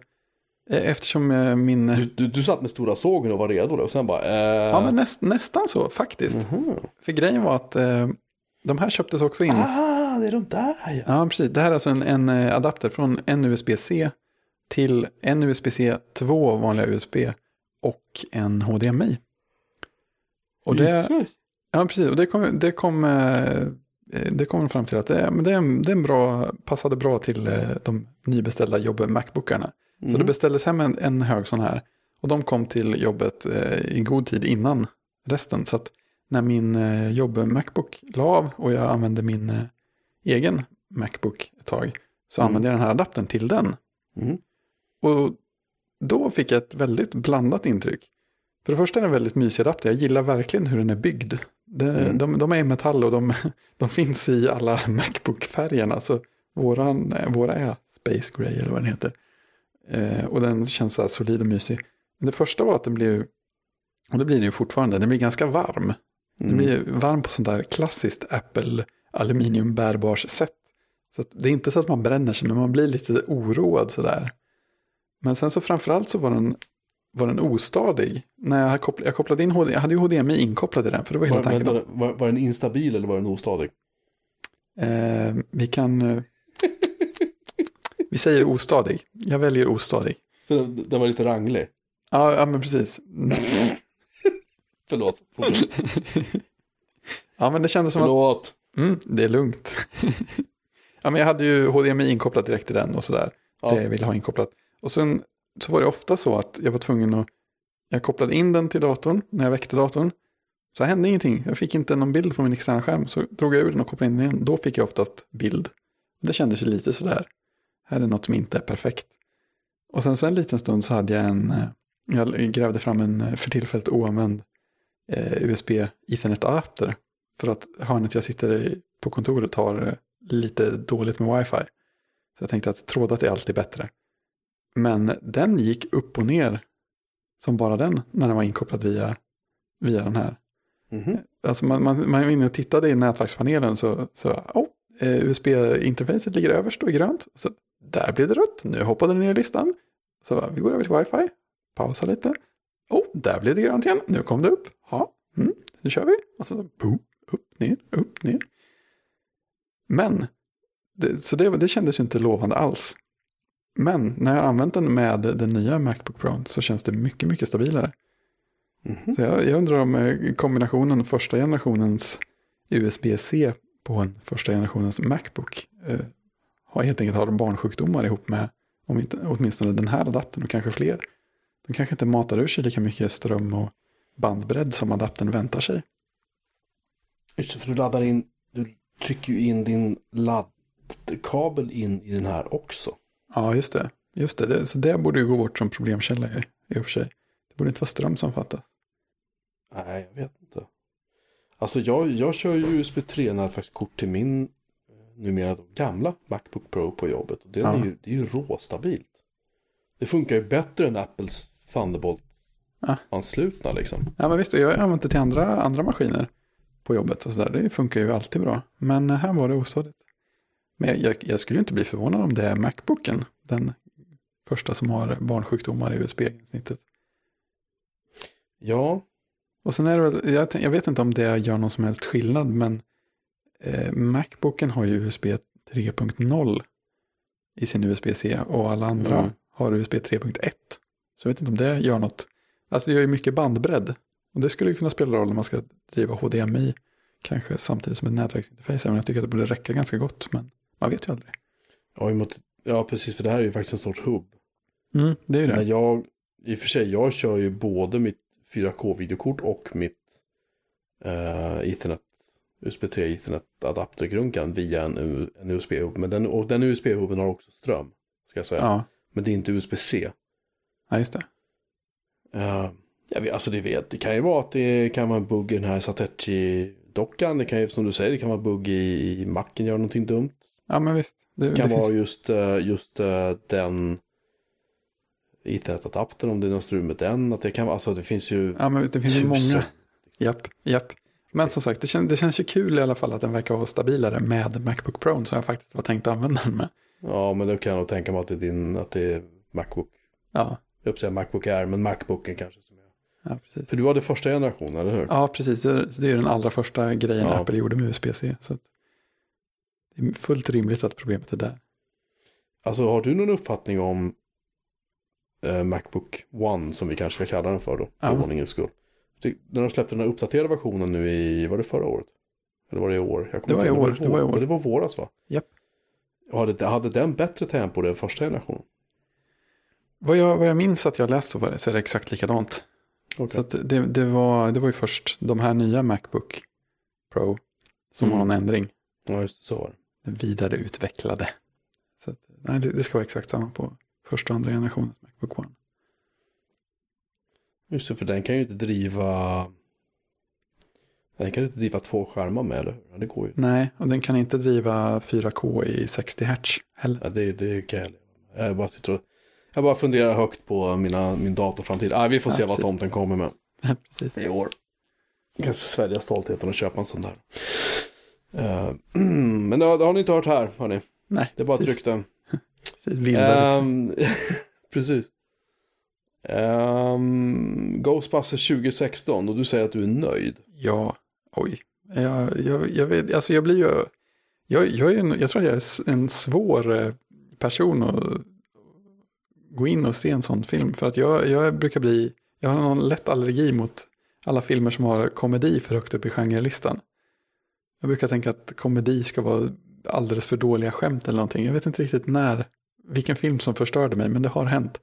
eftersom eh, min... Du, du, du satt med stora sågen och var redo då, och sen bara... Eh, Ja, men näst, nästan så faktiskt. mhm. För grejen var att eh, de här köptes också in. Ah, det är de där ja. Ja, precis. Det här är alltså en, en eh, adapter från en USB-C till en USB-C, två vanliga USB och en HDMI. Och det, ja, precis. Och det kom, det kom, eh, det kom fram till att det, men det, är en- det är en bra, passade bra till eh, de nybeställda jobb Macbookarna. Så Mm. det beställdes hem en, en hög sån här. Och de kom till jobbet eh, i god tid innan resten. Så att när min eh, jobb Macbook la av och jag använde min eh, egen Macbook ett tag. Så Mm. använde jag den här adaptern till den. Mm. Och då fick jag ett väldigt blandat intryck. För det första är den en väldigt mysig adapter. Jag gillar verkligen hur den är byggd. Det, Mm. de, de är i metall och de, <laughs> de finns i alla <laughs> Macbook-färgerna. Så våran, våra är Space Gray eller vad den heter. Eh, och den känns så solid och mysig. Men det första var att den blev, och det blir den ju fortfarande, den blir ganska varm. Den Mm. blir varm på sånt där klassiskt Apple aluminium bärbars sätt. Så det är inte så att man bränner sig, men man blir lite oroad sådär. Men sen så framförallt så var den, var den ostadig. När jag, kopplade, jag kopplade in HD, jag hade ju HDMI inkopplad i den, för det var hela Var, tanken. vänta, var, var den instabil eller var den ostadig? Eh, vi kan... Eh, vi säger ostadig. Jag väljer ostadig. Så den, den var lite ranglig. Ja, ja men precis. <laughs> Förlåt. <laughs> Ja, men det kändes som att Förlåt. mm, det är lugnt. <laughs> ja, men jag hade ju HDMI inkopplat direkt i den och sådär. Ja. Det jag ville ha inkopplat. Och sen så var det ofta så att jag var tvungen att... Jag kopplade in den till datorn när jag väckte datorn. Så hände ingenting. Jag fick inte någon bild på min externa skärm. Så drog jag ur den och kopplade in den igen. Då fick jag oftast bild. Det kändes ju lite sådär. Här är något som inte är perfekt. Och sen så en liten stund så hade jag en... Eh, jag grävde fram en eh, för tillfället oanvänd eh, USB Ethernet-adapter. För att hörnet jag sitter i på kontoret har eh, lite dåligt med wifi. Så jag tänkte att trådat är alltid bättre. Men den gick upp och ner som bara den när den var inkopplad via, via den här. Mhm. Alltså man, man, man var inne och tittade i nätverkspanelen så, så oh, eh, USB-interfacet ligger överst och är grönt. Så där blev det rött, nu hoppade den ner i listan. Så vi går över till wifi, pausa lite. Oh, där blev det grönt igen, nu kom det upp. Ja, mm, nu kör vi. Och så, så boom, upp, ner, upp, ner. Men, det, så det, det kändes ju inte lovande alls. Men när jag har använt den med den nya Macbook Pro så känns det mycket, mycket stabilare. Mhm. Så jag, jag undrar om eh, kombinationen första generationens USB-C på en första generationens Macbook eh, har helt enkelt har barnsjukdomar ihop med om inte, åtminstone den här adaptern och kanske fler. Den kanske inte matar ur sig lika mycket ström och bandbredd som adaptern väntar sig. Just det, för du laddar in, du trycker ju in din laddkabel in i den här också. Ja, just det. Just det. det så det borde ju gå bort som problemkälla i, i och för sig. Det borde inte vara ström som fattas. Nej, jag vet inte. Alltså jag, jag kör ju USB 3-nätverkskort till min eh, numera då, gamla Macbook Pro på jobbet. Och det, Ja. är ju, det är ju råstabilt. Det funkar ju bättre än Apples Ja. Thunderbolt-anslutna liksom. Ja, men visst, jag har använt det till andra, andra maskiner på jobbet och sådär. Det funkar ju alltid bra. Men här var det ostadigt. Men jag, jag skulle inte bli förvånad om det är Macbooken. Den första som har barnsjukdomar i USB-snittet. Ja, Och sen är det väl, jag, jag vet inte om det gör någon som helst skillnad, men eh, Macbooken har ju USB 3.0 i sin USB-C och alla andra Mm. har USB 3.1. Så jag vet inte om det gör något. Alltså det gör ju mycket bandbredd. Och det skulle ju kunna spela roll när man ska driva HDMI. Kanske samtidigt som ett nätverksinterface. Men jag tycker att det borde räcka ganska gott. Men man vet ju aldrig. ja, emot, ja precis för det här är ju faktiskt en sorts hubb. Mm, det är ju det. Men jag, i och för sig, jag kör ju både mitt 4K-videokort och mitt eh, Ethernet, USB 3 Ethernet-adaptergrunkan via en, en USB-hub. Men den, och den USB-hubben har också ström, ska jag säga. Ja, Men det är inte USB-C. ja just det. Uh, jag vet, alltså det vet, det kan ju vara att det kan vara en bugg i den här Satechi-dockan. Det kan ju, som du säger, det kan vara bugg i, i macken, gör någonting dumt. Ja, men visst. Det, Det kan det vara finns, just, eh, just eh, den Ethernet-adaptern, om det är något strul med den. Att det kan alltså det finns ju ja, men det finns ju tusen. många. Japp, japp. Men som sagt, det, kän, det känns ju kul i alla fall att den verkar vara stabilare med Macbook Pro. Så jag faktiskt var tänkt att använda den med. Ja, men då kan jag nog tänka mig att det är din, att det är Macbook. Ja, Jag höll att säga Macbook Air, men Macbooken kanske som är. ja precis. För du hade första generationen, eller hur? Ja, precis. Det det är ju den allra första grejen Ja. Apple gjorde med USB-C. Så att det är fullt rimligt att problemet är där. Alltså har du någon uppfattning om eh, Macbook One, som vi kanske ska kalla den för då, för Ja. ordningens skull? Det- Den har släppt den här uppdaterade versionen nu i, var det förra året? Eller var det i år? Det var i år, det var i år. Det var våras va? Japp. Hade, hade den bättre tempo än första generationen? Vad jag, vad jag minns att jag läst så, var det, så är det exakt likadant. Okej. Så att det, det, var, det var ju först de här nya Macbook Pro som Mm. har någon ändring. Ja, just det, så var det. Vidareutvecklade. Så att, nej, det, det ska vara exakt samma på första och andra generationens Macbook One. Just det, för den kan ju inte driva... Den kan inte driva två skärmar med, eller hur? Det går ju. Nej, och den kan inte driva 4K i 60 Hz heller. Ja, det, det kan jag Jag bara sitter och... Jag bara funderar högt på mina, min datorframtid. Ah, vi får se ja, vad tomten kommer med. Ja, <laughs> precis. I år. Jag kan svälja stoltheten och köpa en sån där. Uh, <clears throat> men det har, det har, ni inte hört här, hörni. Nej, Det är bara ett rykte. <laughs> um, <laughs> precis. Um, Ghostbusters 2016 och du säger att du är nöjd. Ja, oj. Jag, jag, jag, vet, alltså jag blir ju... Jag, jag, är en, jag tror att jag är en svår eh, person att gå in och se en sån film. För att jag, jag brukar bli... Jag har någon lätt allergi mot alla filmer som har komedi för högt upp i genrelistan. Jag brukar tänka att komedi ska vara alldeles för dåliga skämt eller någonting. Jag vet inte riktigt när, vilken film som förstörde mig, men det har hänt.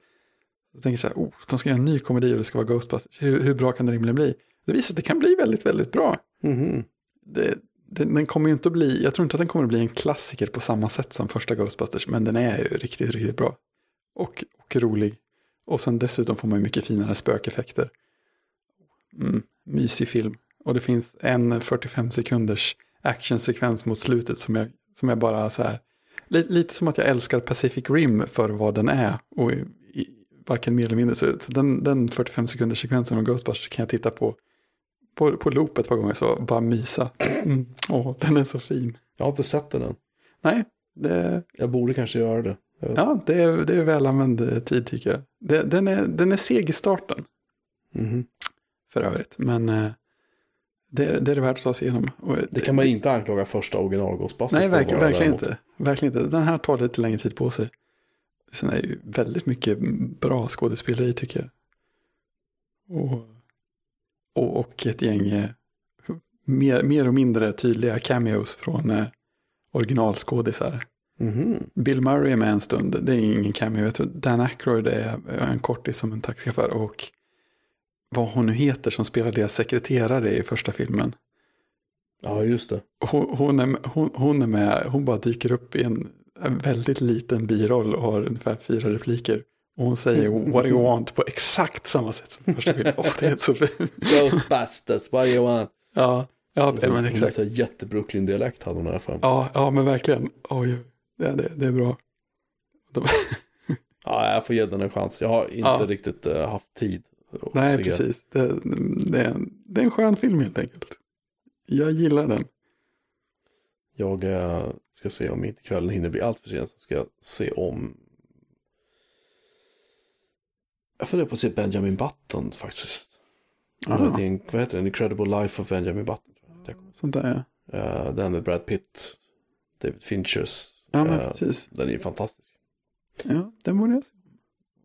Jag tänker så här, oh, de ska göra en ny komedi och det ska vara Ghostbusters. Hur, hur bra kan det rimligen bli? Det visar att det kan bli väldigt, väldigt bra. Mm det, det, den kommer inte att bli, jag tror inte att den kommer att bli en klassiker på samma sätt som första Ghostbusters, men den är ju riktigt, riktigt bra. Och, och rolig. Och sen dessutom får man ju mycket finare spökeffekter. Mm, mysig film. Och det finns en 45 sekunders actionsekvens mot slutet som jag, som jag bara så här, lite, lite som att jag älskar Pacific Rim för vad den är. Och i, i, varken mer eller mindre. Så, så den, den 45 sekunders sekvensen av Ghostbusters kan jag titta på på, på loop ett par gånger så bara mysa. Mm. Åh, den är så fin. Jag har inte sett den än. Nej. Det... Jag borde kanske göra det. Ja, det är, det är väl använd tid tycker jag. Det, den, är, den är seg i starten. Mm. För övrigt. Men det, det är det värt att ta sig igenom. Och det kan man inte anklaga första original Ghostbusters Nej, verkligen, verkligen inte. verkligen inte. Den här tar lite längre tid på sig. Sen är det ju väldigt mycket bra skådespeleri tycker jag. Och, och, och ett gäng eh, mer, mer och mindre tydliga cameos från eh, originalskådisar. Mm. Bill Murray är med en stund, det är ingen cameo. Jag tror Dan Aykroyd är en kortis som en taxichaufför. Och vad hon nu heter som spelar deras sekreterare i första filmen. Ja, just det. Hon, hon, är, hon, hon är med, hon bara dyker upp i en, en väldigt liten biroll och har ungefär fyra repliker. Och hon säger what do you want på exakt samma sätt som första filmen. Åh, oh, det är så fint. Ghostbusters, what do you want? Ja, ja så, men exakt. Jätte-Brooklyn-dialekt hade hon alla fall. Ja, ja men verkligen. Oj, ja, det, det är bra. De... ja, jag får ge den en chans. Jag har inte ja. riktigt uh, haft tid. Nej, se. precis. Det, det, är en, det är en skön film helt enkelt. Jag gillar den. Jag uh, ska se om inte kvällen hinner bli allt för sent. Så ska jag se om jag funderar på att se Benjamin Button faktiskt. Eller det är en, vad heter den? Incredible Life of Benjamin Button. Sånt där ja. Uh, den med Brad Pitt, David Finchers. Ja, men uh, precis. Den är ju fantastisk. Ja, den borde jag se.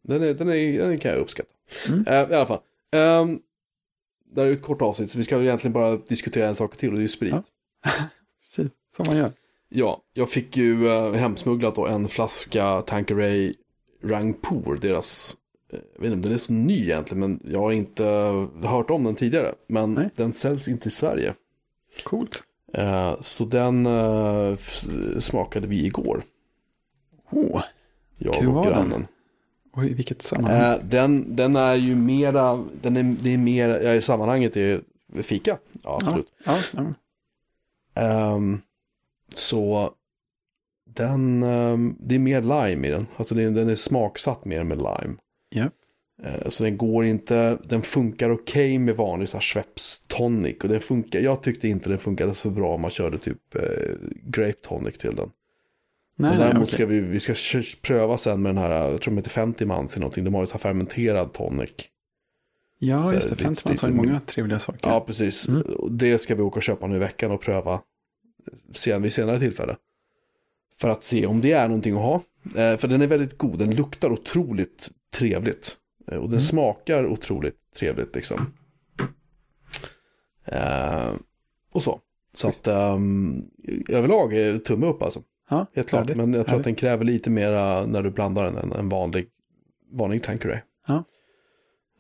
Den, är, den, är, den kan jag uppskatta. Mm. Uh, I alla fall. Um, det här är ett kort avsnitt så vi ska egentligen bara diskutera en sak till och det är sprit. Ja. <laughs> precis, som man gör. Ja, jag fick ju uh, hemsmugglat då en flaska Tanqueray Rangpur, deras jag vet inte om den är så ny egentligen, men jag har inte hört om den tidigare. Men Nej. den säljs inte i Sverige. Coolt. Uh, så den uh, smakade vi igår. Oh, jag och grannen. Den? Oj, vilket sammanhang. Uh, den, den är ju mera, den är, det är mer, ja, i sammanhanget är fika. Ja, absolut. Ja, ja, um, så den, um, det är mer lime i den. Alltså den, den är smaksatt mer med lime. Ja. Eh, så den går inte, den funkar okej okay med vanlig så här Schweppes tonic. Och den funkar, jag tyckte inte den funkade så bra om man körde typ eh, grape tonic till den. Nej, Men däremot nej, ska vi, vi ska pröva sen med den här, jag tror de heter 50 mans i någonting. De har ju så här fermenterad tonic. Ja, så just det. 50 mans har ju många trevliga saker. Ja, precis. Mm. Det ska vi åka och köpa nu i veckan och pröva sen vid senare tillfälle. För att se om det är någonting att ha. Eh, för den är väldigt god, den luktar otroligt trevligt. Eh, och den mm. smakar otroligt trevligt liksom. Eh, och så. Så att um, överlag tumme upp alltså. Ja, Helt klart. Men jag tror att den kräver lite mera när du blandar den än en vanlig, vanlig Tanqueray. Ja.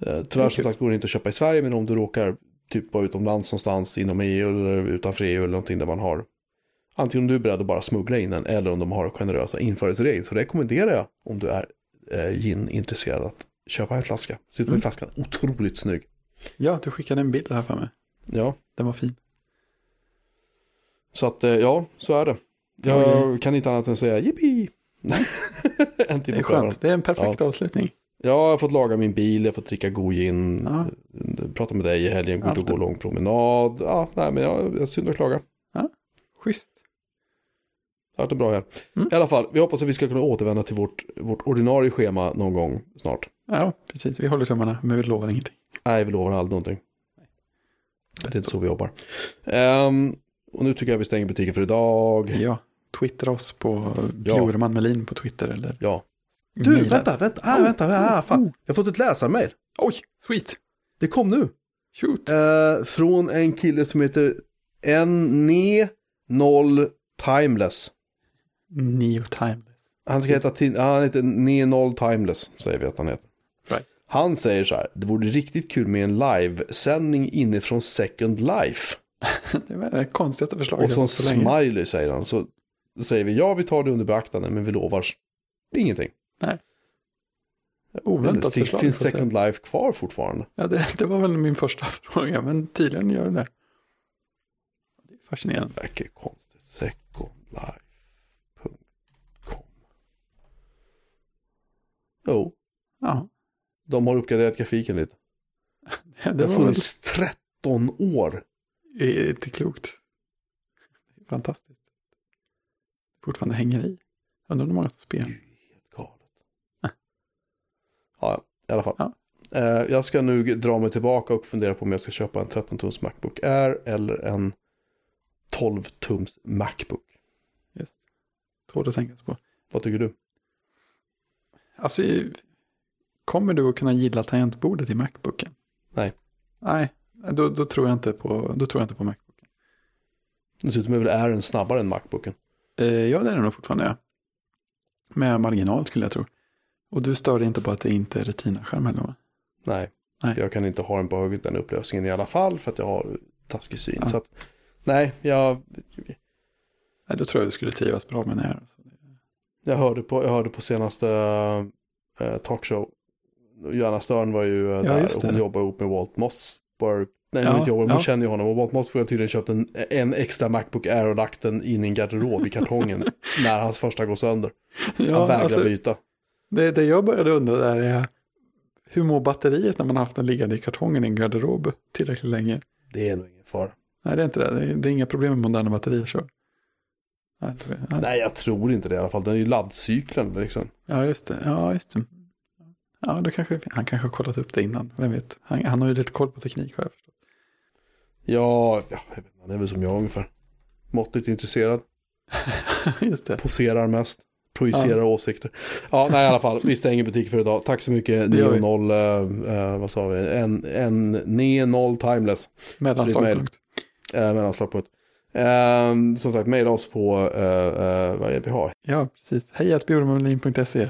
Eh, tyvärr som sagt går det inte att köpa i Sverige, men om du råkar typ vara utomlands någonstans inom EU eller utanför EU eller någonting där man har Antingen om du är beredd att bara smuggla in den eller om de har generösa införselregler. Så rekommenderar jag om du är eh, gin-intresserad att köpa en flaska. Ser ut Mm. flaskan otroligt snygg. Ja, du skickade en bild här för mig. Ja, Den var fin. så att eh, ja, så är det. Jag kan inte annat än säga jippi. <laughs> Det är skönt. Det är en perfekt avslutning. Ja, jag har fått laga min bil, jag har fått dricka god gin, Ja. prata med dig i helgen, gå ut och gå lång promenad. Ja, nej, men jag, jag synd att klaga. Schysst. Det har varit bra här. Mm. I alla fall, vi hoppas att vi ska kunna återvända till vårt, vårt ordinarie schema någon gång snart. Ja, precis. Vi håller tummarna, men vi lovar ingenting. Nej, vi lovar aldrig någonting. Det är inte så vi jobbar. Ehm, och nu tycker jag vi stänger butiken för idag. Ja, twittra oss på Ja. Bjurman Melin på Twitter eller Ja. Du, mejla. vänta, vänta, ah, vänta, ah, fan. Jag har fått ett läsarmail. Oj, sweet. Det kom nu. Shoot. Eh, från en kille som heter Ne0 Timeless. Neo Timeless. Han ska heta, tin- han heter Ne0 Timeless, säger vi att han heter. Right. Han säger så här, det vore riktigt kul med en livesändning inifrån Second Life. <laughs> Det var det konstigaste förslaget Och som så länge. smiley säger han. Så säger vi, ja vi tar det under beaktande, men vi lovar ingenting. Oväntat Fin- förslag. Finns. Second Life kvar fortfarande? Ja, det, det var väl min första <laughs> fråga, men tydligen gör det det. Det är fascinerande. Verkar ju konstigt. Secondlife.com Jo, Ja, de har uppgraderat grafiken lite. <laughs> det, Det har var väl funnits 13 år. inte klokt. Det är Fantastiskt. Fortfarande hänger i. Undrar hur många som spelar. Helt galet. Ja, ja, i alla fall. Ja. Eh, jag ska nu dra mig tillbaka och fundera på om jag ska köpa en 13-tums Macbook Air eller en 12-tums Macbook. Just. Tål att tänkas på. Vad tycker du? Alltså, kommer du att kunna gilla tangentbordet i Macbooken? Nej. Nej, då, då, tror jag inte på, då tror jag inte på Macbooken. Dessutom är väl Airen snabbare än Macbooken. Eh, ja, det är det nog fortfarande. Ja. Med marginal skulle jag tro. Och du stör dig inte på att det inte är Retina-skärm heller va? Nej. Nej. jag kan inte ha den på hög den upplösningen i alla fall för att jag har taskig syn. Ja. Så att, nej, jag, Nej, då tror jag du skulle trivas bra med den här. Alltså. jag, hörde på, jag hörde på senaste eh, talkshow. Johanna Störn var ju eh, Ja, där och hon jobbar ihop med Walt Mossberg. Nej, Ja, inte men hon ja. känner ju honom. Och Mossberg har tydligen köpt en, en extra Macbook Air och lagt den in i en garderob i kartongen <laughs> när hans första går sönder. Han Ja, vägrar alltså, byta. det, det jag började undra där är hur mår batteriet när man har haft den liggande i kartongen i en garderob tillräckligt länge? Det är nog ingen fara. Nej, det är inte det. Det är, det är inga problem med moderna batterier så. Nej, det- nej. Jag tror inte det i alla fall. Den är ju laddcykeln liksom. Ja, just det. Ja, just det. Ja, då kanske det, han kanske har kollat upp det innan. Vem vet? Han, han har ju lite koll på teknik har jag förstått. Ja, ja han är väl som jag ungefär. Måttligt intresserad. <laughs> just det. Poserar mest. Projicerar åsikter. Ja, nej i alla fall. Vi stänger butik för idag. Tack så mycket. Det gör vi. 9 0 eh, vad sa vi? En, en 9 0 timeless. Mellanslagpunkt. Eh, mellanslagpunkt. Eh, som sagt, mejla oss på, eh, eh, vad är det vi har? Ja, precis. Hej bjurmanmelin.se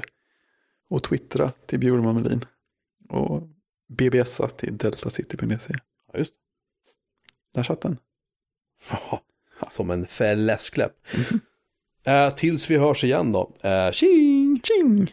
och twittra till bjurmanmelin och bbsa till deltacity.se. Ja, just Där satt den. Som en fläskläpp. Eh, tills vi hörs igen då. Eh, tjing! Tjing!